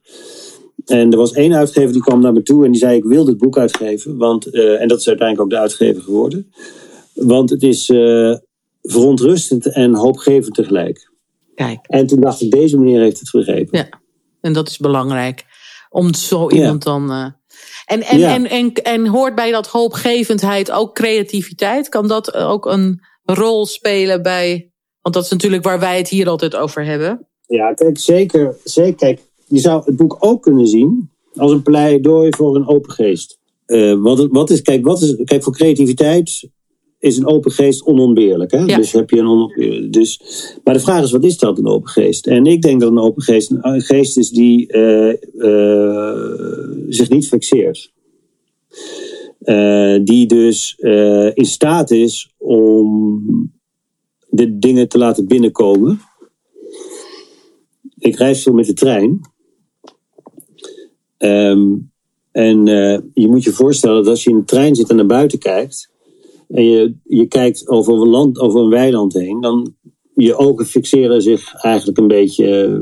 En er was één uitgever die kwam naar me toe en die zei: Ik wil dit boek uitgeven. Want, eh, en dat is uiteindelijk ook de uitgever geworden. Want het is eh, verontrustend en hoopgevend tegelijk. Kijk, En toen dacht ik: Deze meneer heeft het begrepen. ja. En dat is belangrijk. Om zo Ja. iemand dan. eh, en, en, Ja. en, en, en hoort bij dat hoopgevendheid ook creativiteit? Kan dat ook een rol spelen bij. Want dat is natuurlijk waar wij het hier altijd over hebben. Ja, kijk, zeker, zeker. Kijk, je zou het boek ook kunnen zien als een pleidooi voor een open geest. Eh, wat, wat is, kijk, wat is, kijk, voor creativiteit is een open geest onontbeerlijk. Hè? Ja. Dus heb je een. Dus, maar de vraag is, wat is dat, een open geest? En ik denk dat een open geest een geest is die eh, eh, zich niet fixeert. Eh, die dus in staat is om de dingen te laten binnenkomen. Ik reis veel met de trein. Ehm, en je moet je voorstellen dat als je in de trein zit en naar buiten kijkt. En je, je kijkt over een, land, over een weiland heen. dan je ogen fixeren zich eigenlijk een beetje eh,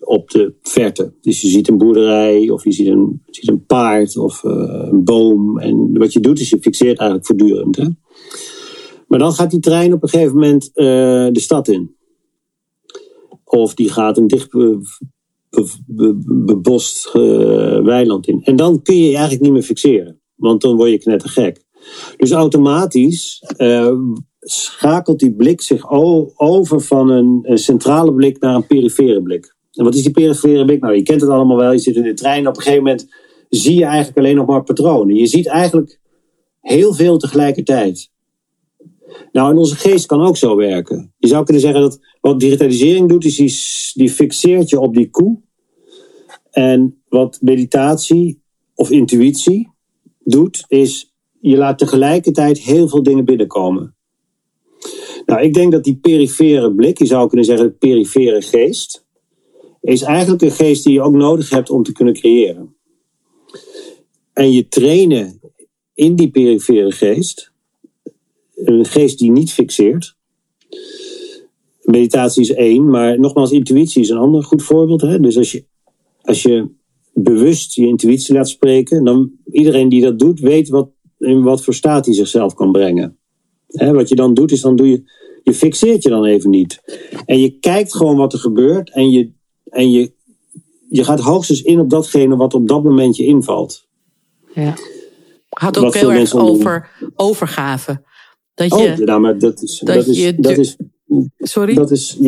op de verte. Dus je ziet een boerderij of je ziet een, ziet een paard of eh, een boom. En wat je doet is je fixeert eigenlijk voortdurend. Hè? Maar dan gaat die trein op een gegeven moment eh, de stad in. Of die gaat een dicht be- be- be- bebost weiland in. En dan kun je je eigenlijk niet meer fixeren. Want dan word je knettergek. Dus automatisch eh, schakelt die blik zich over van een, centrale blik naar een perifere blik. En wat is die perifere blik? Nou, je kent het allemaal wel. Je zit in de trein. Op een gegeven moment zie je eigenlijk alleen nog maar patronen. Je ziet eigenlijk heel veel tegelijkertijd. Nou, en onze geest kan ook zo werken. Je zou kunnen zeggen dat wat digitalisering doet, is die fixeert je op die koe. En wat meditatie of intuïtie doet, is je laat tegelijkertijd heel veel dingen binnenkomen. Nou, ik denk dat die perifere blik, je zou kunnen zeggen perifere geest, is eigenlijk een geest die je ook nodig hebt om te kunnen creëren. En je trainen in die perifere geest, een geest die niet fixeert. Meditatie is één, maar nogmaals, intuïtie is een ander goed voorbeeld. Hè? Dus als je, als je bewust je intuïtie laat spreken, dan iedereen die dat doet, weet wat, in wat voor staat hij zichzelf kan brengen. Wat je dan doet, is dan doe je, je fixeert je dan even niet. En je kijkt gewoon wat er gebeurt en je, en je, je gaat hoogstens in op datgene wat op dat moment je invalt. Ja. Gaat ook Wat heel veel erg doen. over overgave. Dat Oh, je, nou, maar dat is, dat dat is, je dat is sorry? Dat is,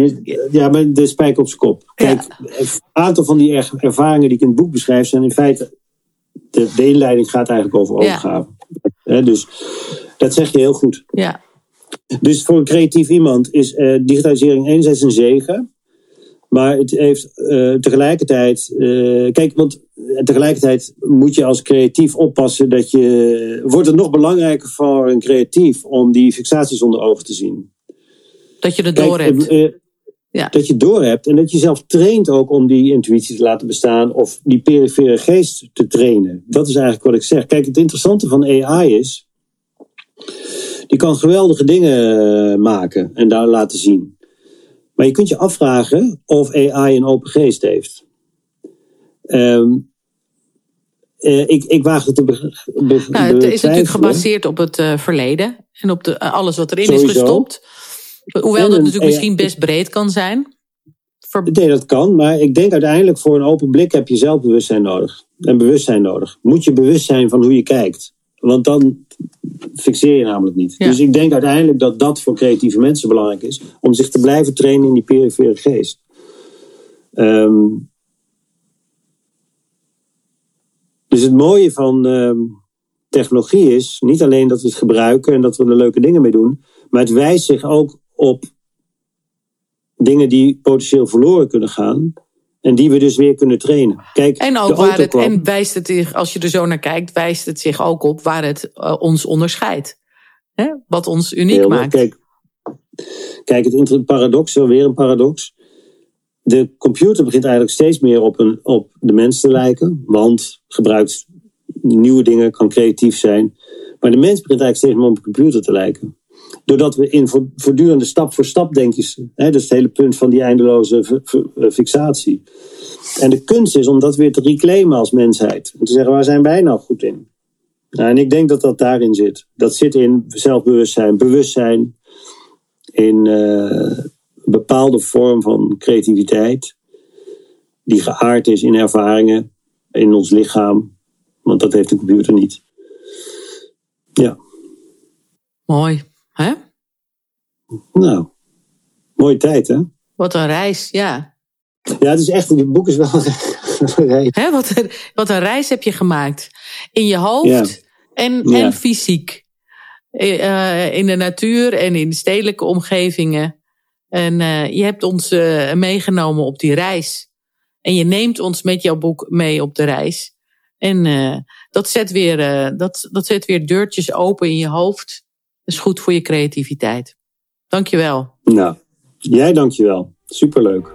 ja, maar de spijker op zijn kop. Kijk, een aantal van die er- ervaringen die ik in het boek beschrijf zijn in feite. De, de inleiding gaat eigenlijk over overgave. Dus dat zeg je heel goed. ja, Dus voor een creatief iemand is eh, digitalisering enerzijds een zegen. Maar het heeft eh, tegelijkertijd. eh, kijk, want tegelijkertijd moet je als creatief oppassen dat je. Wordt het nog belangrijker voor een creatief om die fixaties onder ogen te zien. dat je het door hebt. Ja. Dat je door hebt en dat je zelf traint ook om die intuïtie te laten bestaan of die perifere geest te trainen. Dat is eigenlijk wat ik zeg. Kijk, het interessante van AI is, die kan geweldige dingen eh, maken en daar laten zien. Maar je kunt je afvragen of AI een open geest heeft. Ehm, eh, ik, ik waag het te be, be- Nou, het is natuurlijk gebaseerd op het eh, verleden en op de, alles wat erin is gestopt. Hoewel dat natuurlijk misschien best breed kan zijn. Ver- Nee, dat kan, maar ik denk uiteindelijk voor een open blik heb je zelfbewustzijn nodig. En bewustzijn nodig. Moet je bewust zijn van hoe je kijkt. Want dan fixeer je namelijk niet. Ja. Dus ik denk uiteindelijk dat dat voor creatieve mensen belangrijk is. Om zich te blijven trainen in die perifere geest. Ehm, dus het mooie van ehm, technologie is niet alleen dat we het gebruiken en dat we er leuke dingen mee doen. Maar het wijst zich ook op dingen die potentieel verloren kunnen gaan. En die we dus weer kunnen trainen. Kijk, En de ook waar het, kwam. en wijst het zich, als je er zo naar kijkt, wijst het zich ook op waar het eh, ons onderscheidt. Hè? Wat ons uniek Heel, maakt. Kijk, kijk, het paradox, weer een paradox. De computer begint eigenlijk steeds meer op, een, op de mens te lijken. Want gebruikt nieuwe dingen, kan creatief zijn. Maar de mens begint eigenlijk steeds meer op een computer te lijken. Doordat we in voortdurende stap voor stap denken. Hè, dat is het hele punt van die eindeloze fixatie. En de kunst is om dat weer te reclaimen als mensheid. En te zeggen, waar zijn wij nou goed in? Nou, en ik denk dat dat daarin zit. Dat zit in zelfbewustzijn, bewustzijn, in een bepaalde vorm van creativiteit, die geaard is in ervaringen, in ons lichaam, want dat heeft de computer niet. Ja. Mooi, hè? Nou, mooie tijd, hè? Wat een reis, ja. Ja, het is echt, het boek is wel een reis. Hè, wat, een, wat een reis heb je gemaakt. In je hoofd en, en fysiek. Uh, in de natuur en in stedelijke omgevingen. En uh, je hebt ons uh, meegenomen op die reis. En je neemt ons met jouw boek mee op de reis. En dat, zet weer, dat, dat zet weer deurtjes open in je hoofd. Is goed voor je creativiteit. Dankjewel. Nou, jij dankjewel. Superleuk.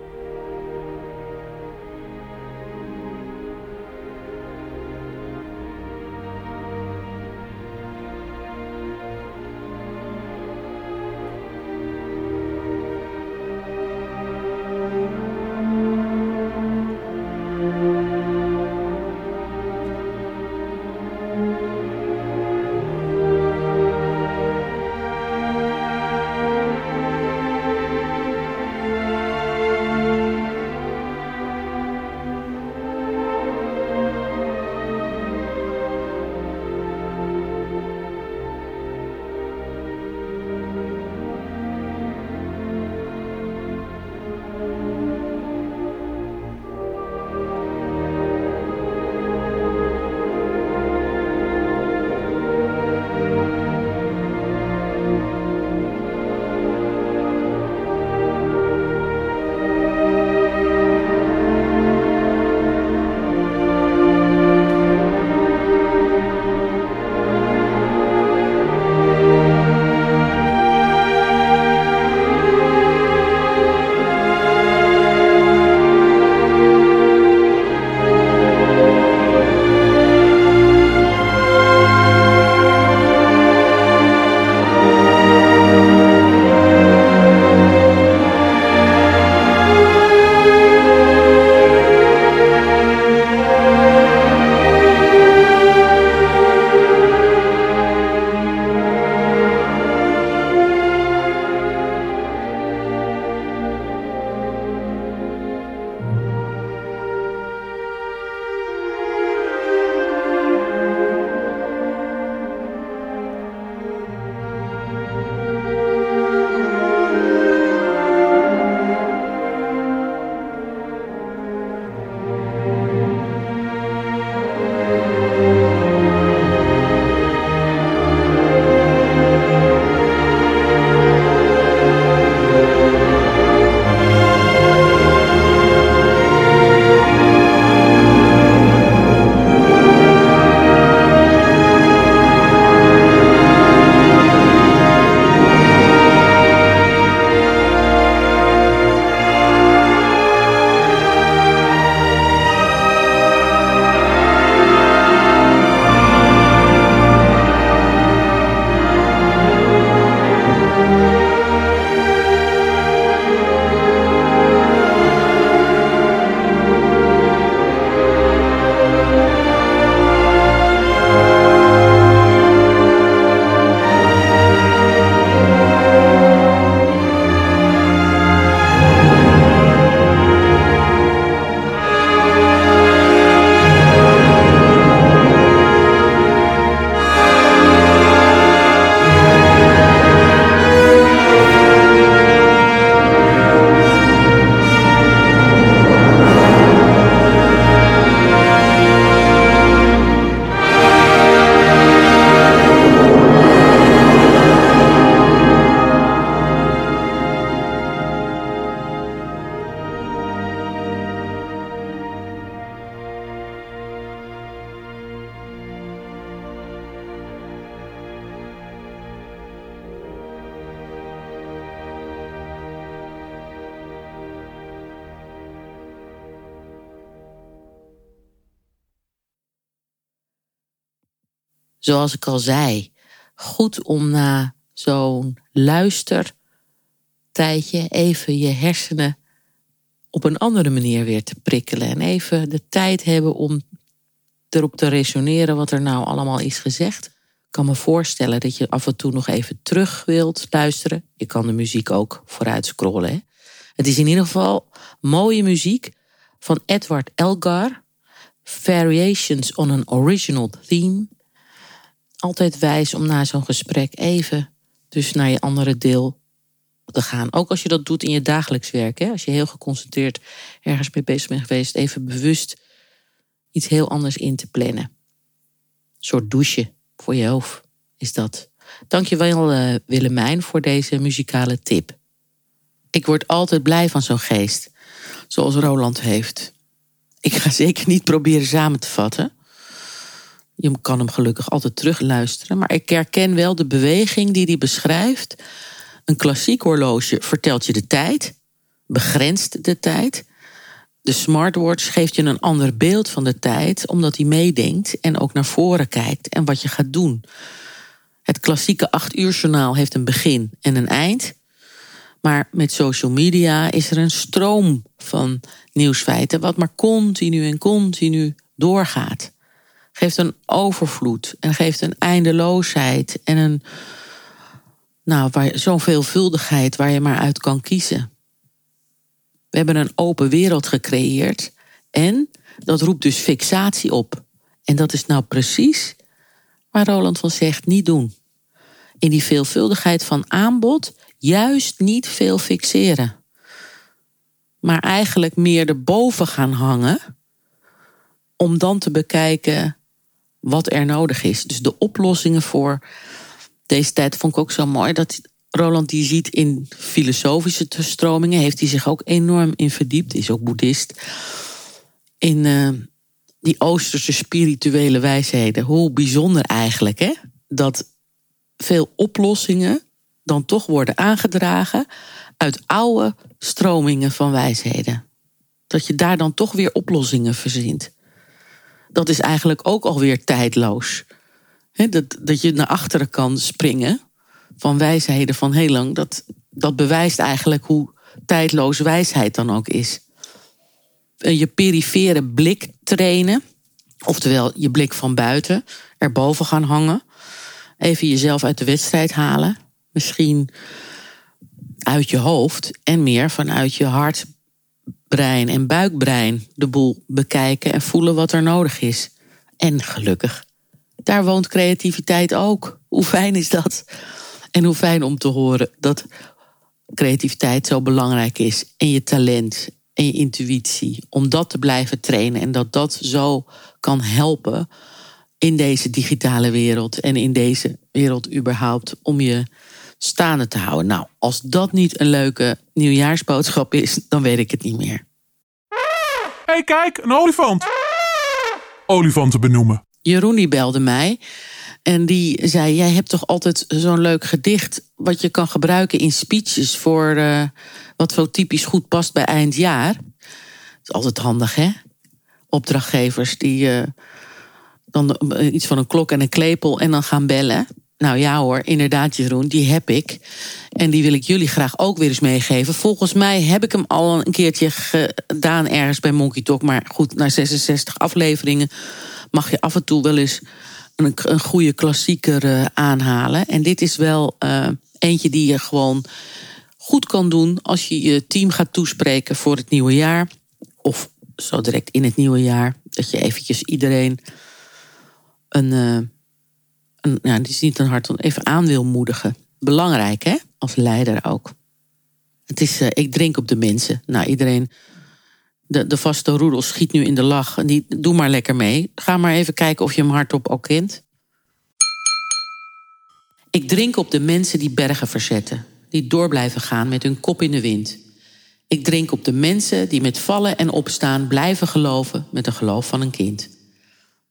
Zoals ik al zei, goed om na zo'n luistertijdje even je hersenen op een andere manier weer te prikkelen. En even de tijd hebben om erop te resoneren wat er nou allemaal is gezegd. Ik kan me voorstellen dat je af en toe nog even terug wilt luisteren. Je kan de muziek ook vooruit scrollen. Het is in ieder geval mooie muziek van Edward Elgar. Variations on an Original Theme. Altijd wijs om na zo'n gesprek even dus naar je andere deel te gaan. Ook als je dat doet in je dagelijks werk. Hè? Als je heel geconcentreerd ergens mee bezig bent geweest, even bewust iets heel anders in te plannen. Een soort douche voor je hoofd is dat. Dankjewel uh, Willemijn voor deze muzikale tip. Ik word altijd blij van zo'n geest, zoals Roland heeft. Ik ga zeker niet proberen samen te vatten. Je kan hem gelukkig altijd terugluisteren, maar ik herken wel de beweging die hij beschrijft. Een klassiek horloge vertelt je de tijd, begrenst de tijd. De smartwatch geeft je een ander beeld van de tijd, omdat hij meedenkt en ook naar voren kijkt en wat je gaat doen. Het klassieke 8 uur journaal heeft een begin en een eind. Maar met social media is er een stroom van nieuwsfeiten, wat maar continu en continu doorgaat. Geeft een overvloed en geeft een eindeloosheid en een nou, zo'n veelvuldigheid waar je maar uit kan kiezen. We hebben een open wereld gecreëerd en dat roept dus fixatie op. En dat is nou precies waar Roland van zegt niet doen. In die veelvuldigheid van aanbod juist niet veel fixeren. Maar eigenlijk meer erboven gaan hangen om dan te bekijken wat er nodig is. Dus de oplossingen voor deze tijd vond ik ook zo mooi. Dat Roland die ziet in filosofische stromingen, heeft hij zich ook enorm in verdiept, is ook boeddhist. In uh, die Oosterse spirituele wijsheden. Hoe bijzonder eigenlijk, hè? Dat veel oplossingen dan toch worden aangedragen uit oude stromingen van wijsheden. Dat je daar dan toch weer oplossingen verzint. Dat is eigenlijk ook alweer tijdloos dat, dat je naar achteren kan springen van wijsheden van heel lang. Dat, dat bewijst eigenlijk hoe tijdloos wijsheid dan ook is. Je perifere blik trainen, oftewel je blik van buiten, erboven gaan hangen. Even jezelf uit de wedstrijd halen. Misschien uit je hoofd en meer vanuit je hart, brein en buikbrein de boel bekijken en voelen wat er nodig is. En gelukkig daar woont creativiteit ook. Hoe fijn is dat? En hoe fijn om te horen dat creativiteit zo belangrijk is. En je talent en je intuïtie. Om dat te blijven trainen. En dat dat zo kan helpen in deze digitale wereld. En in deze wereld überhaupt. Om je staande te houden. Nou, als dat niet een leuke nieuwjaarsboodschap is, dan weet ik het niet meer. Hé, hey, kijk, een olifant. Olifanten benoemen. Jeroen die belde mij. En die zei: Jij hebt toch altijd zo'n leuk gedicht. wat je kan gebruiken in speeches. voor uh, wat zo typisch goed past bij eindjaar. Dat is altijd handig, hè? Opdrachtgevers die uh, dan eh, iets van een klok en een klepel en dan gaan bellen. Nou ja hoor, inderdaad Jeroen, die heb ik. En die wil ik jullie graag ook weer eens meegeven. Volgens mij heb ik hem al een keertje gedaan ergens bij Monkey Talk. Maar goed, na 66 afleveringen mag je af en toe wel eens een, een goede klassieker uh, aanhalen. En dit is wel uh, eentje die je gewoon goed kan doen als je je team gaat toespreken voor het nieuwe jaar. Of zo direct in het nieuwe jaar. Dat je eventjes iedereen een, uh, een ja, die is niet een hart, even aan wil moedigen. Belangrijk hè, als leider ook. Het is, ik drink op de mensen. Nou, iedereen de, de vaste roedel schiet nu in de lach. Die, doe maar lekker mee. Ga maar even kijken of je hem hardop ook kent. Ik drink op de mensen die bergen verzetten. Die door blijven gaan met hun kop in de wind. Ik drink op de mensen die met vallen en opstaan blijven geloven met de geloof van een kind.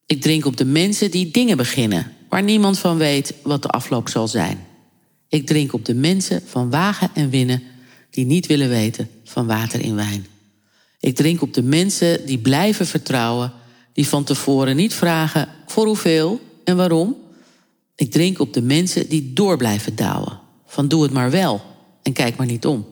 Ik drink op de mensen die dingen beginnen waar niemand van weet wat de afloop zal zijn. Ik drink op de mensen van wagen en winnen die niet willen weten van water in wijn. Ik drink op de mensen die blijven vertrouwen, die van tevoren niet vragen voor hoeveel en waarom, Ik drink op de mensen die door blijven douwen. Van doe het maar wel en kijk maar niet om.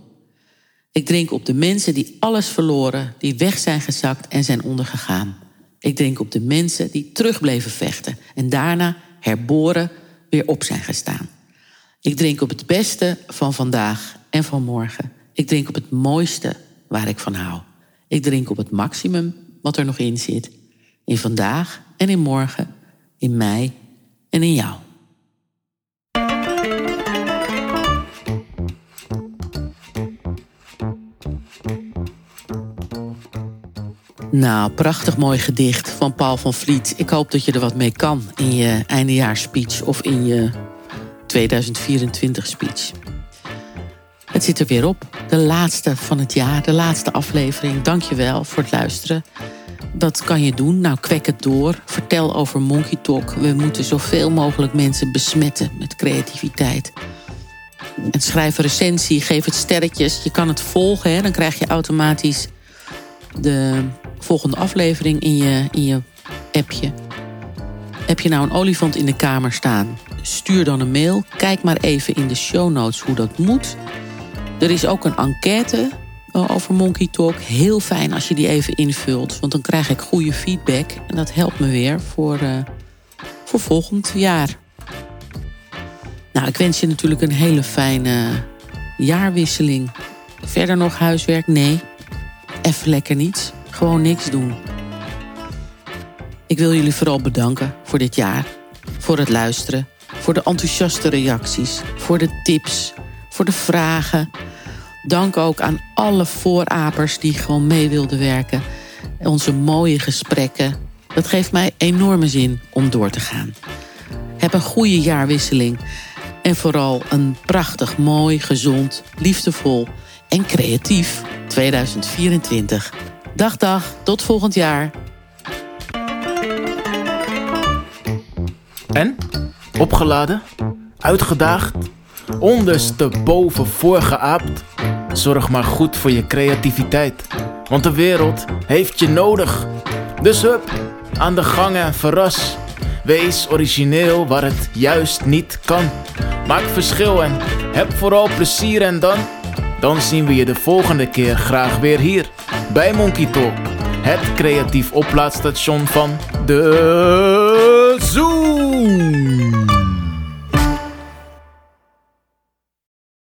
Ik drink op de mensen die alles verloren, die weg zijn gezakt en zijn ondergegaan. Ik drink op de mensen die terug bleven vechten en daarna herboren weer op zijn gestaan. Ik drink op het beste van vandaag en van morgen. Ik drink op het mooiste waar ik van hou. Ik drink op het maximum wat er nog in zit. In vandaag en in morgen, in mij en in jou. Nou, prachtig mooi gedicht van Paul van Vliet. Ik hoop dat je er wat mee kan in je eindejaarsspeech of in je 2024 speech. Het zit er weer op. De laatste van het jaar, de laatste aflevering. Dank je wel voor het luisteren. Dat kan je doen. Nou, kwek het door. Vertel over Monkey Talk. We moeten zoveel mogelijk mensen besmetten met creativiteit. En schrijf een recensie, geef het sterretjes. Je kan het volgen, hè? dan krijg je automatisch de volgende aflevering in je, in je appje. Heb je nou een olifant in de kamer staan? Stuur dan een mail. Kijk maar even in de show notes hoe dat moet. Er is ook een enquête eh, over Monkey Talk. Heel fijn als je die even invult, want dan krijg ik goede feedback. En dat helpt me weer voor, uh, voor volgend jaar. Nou, ik wens je natuurlijk een hele fijne jaarwisseling. Verder nog huiswerk? Nee. Even lekker niets. Gewoon niks doen. Ik wil jullie vooral bedanken voor dit jaar. Voor het luisteren. Voor de enthousiaste reacties. Voor de tips. Voor de vragen. Dank ook aan alle voorapers die gewoon mee wilden werken. Onze mooie gesprekken. Dat geeft mij enorme zin om door te gaan. Heb een goede jaarwisseling. En vooral een prachtig, mooi, gezond, liefdevol en creatief 2024. Dag, dag. Tot volgend jaar. En? Opgeladen? Uitgedaagd? Ondersteboven voorgeaapt? Zorg maar goed voor je creativiteit. Want de wereld heeft je nodig. Dus hup, aan de gang en verras. Wees origineel waar het juist niet kan. Maak verschil en heb vooral plezier en dan... Dan zien we je de volgende keer graag weer hier bij Monkey Talk, het creatief oplaadstation van de Zoom.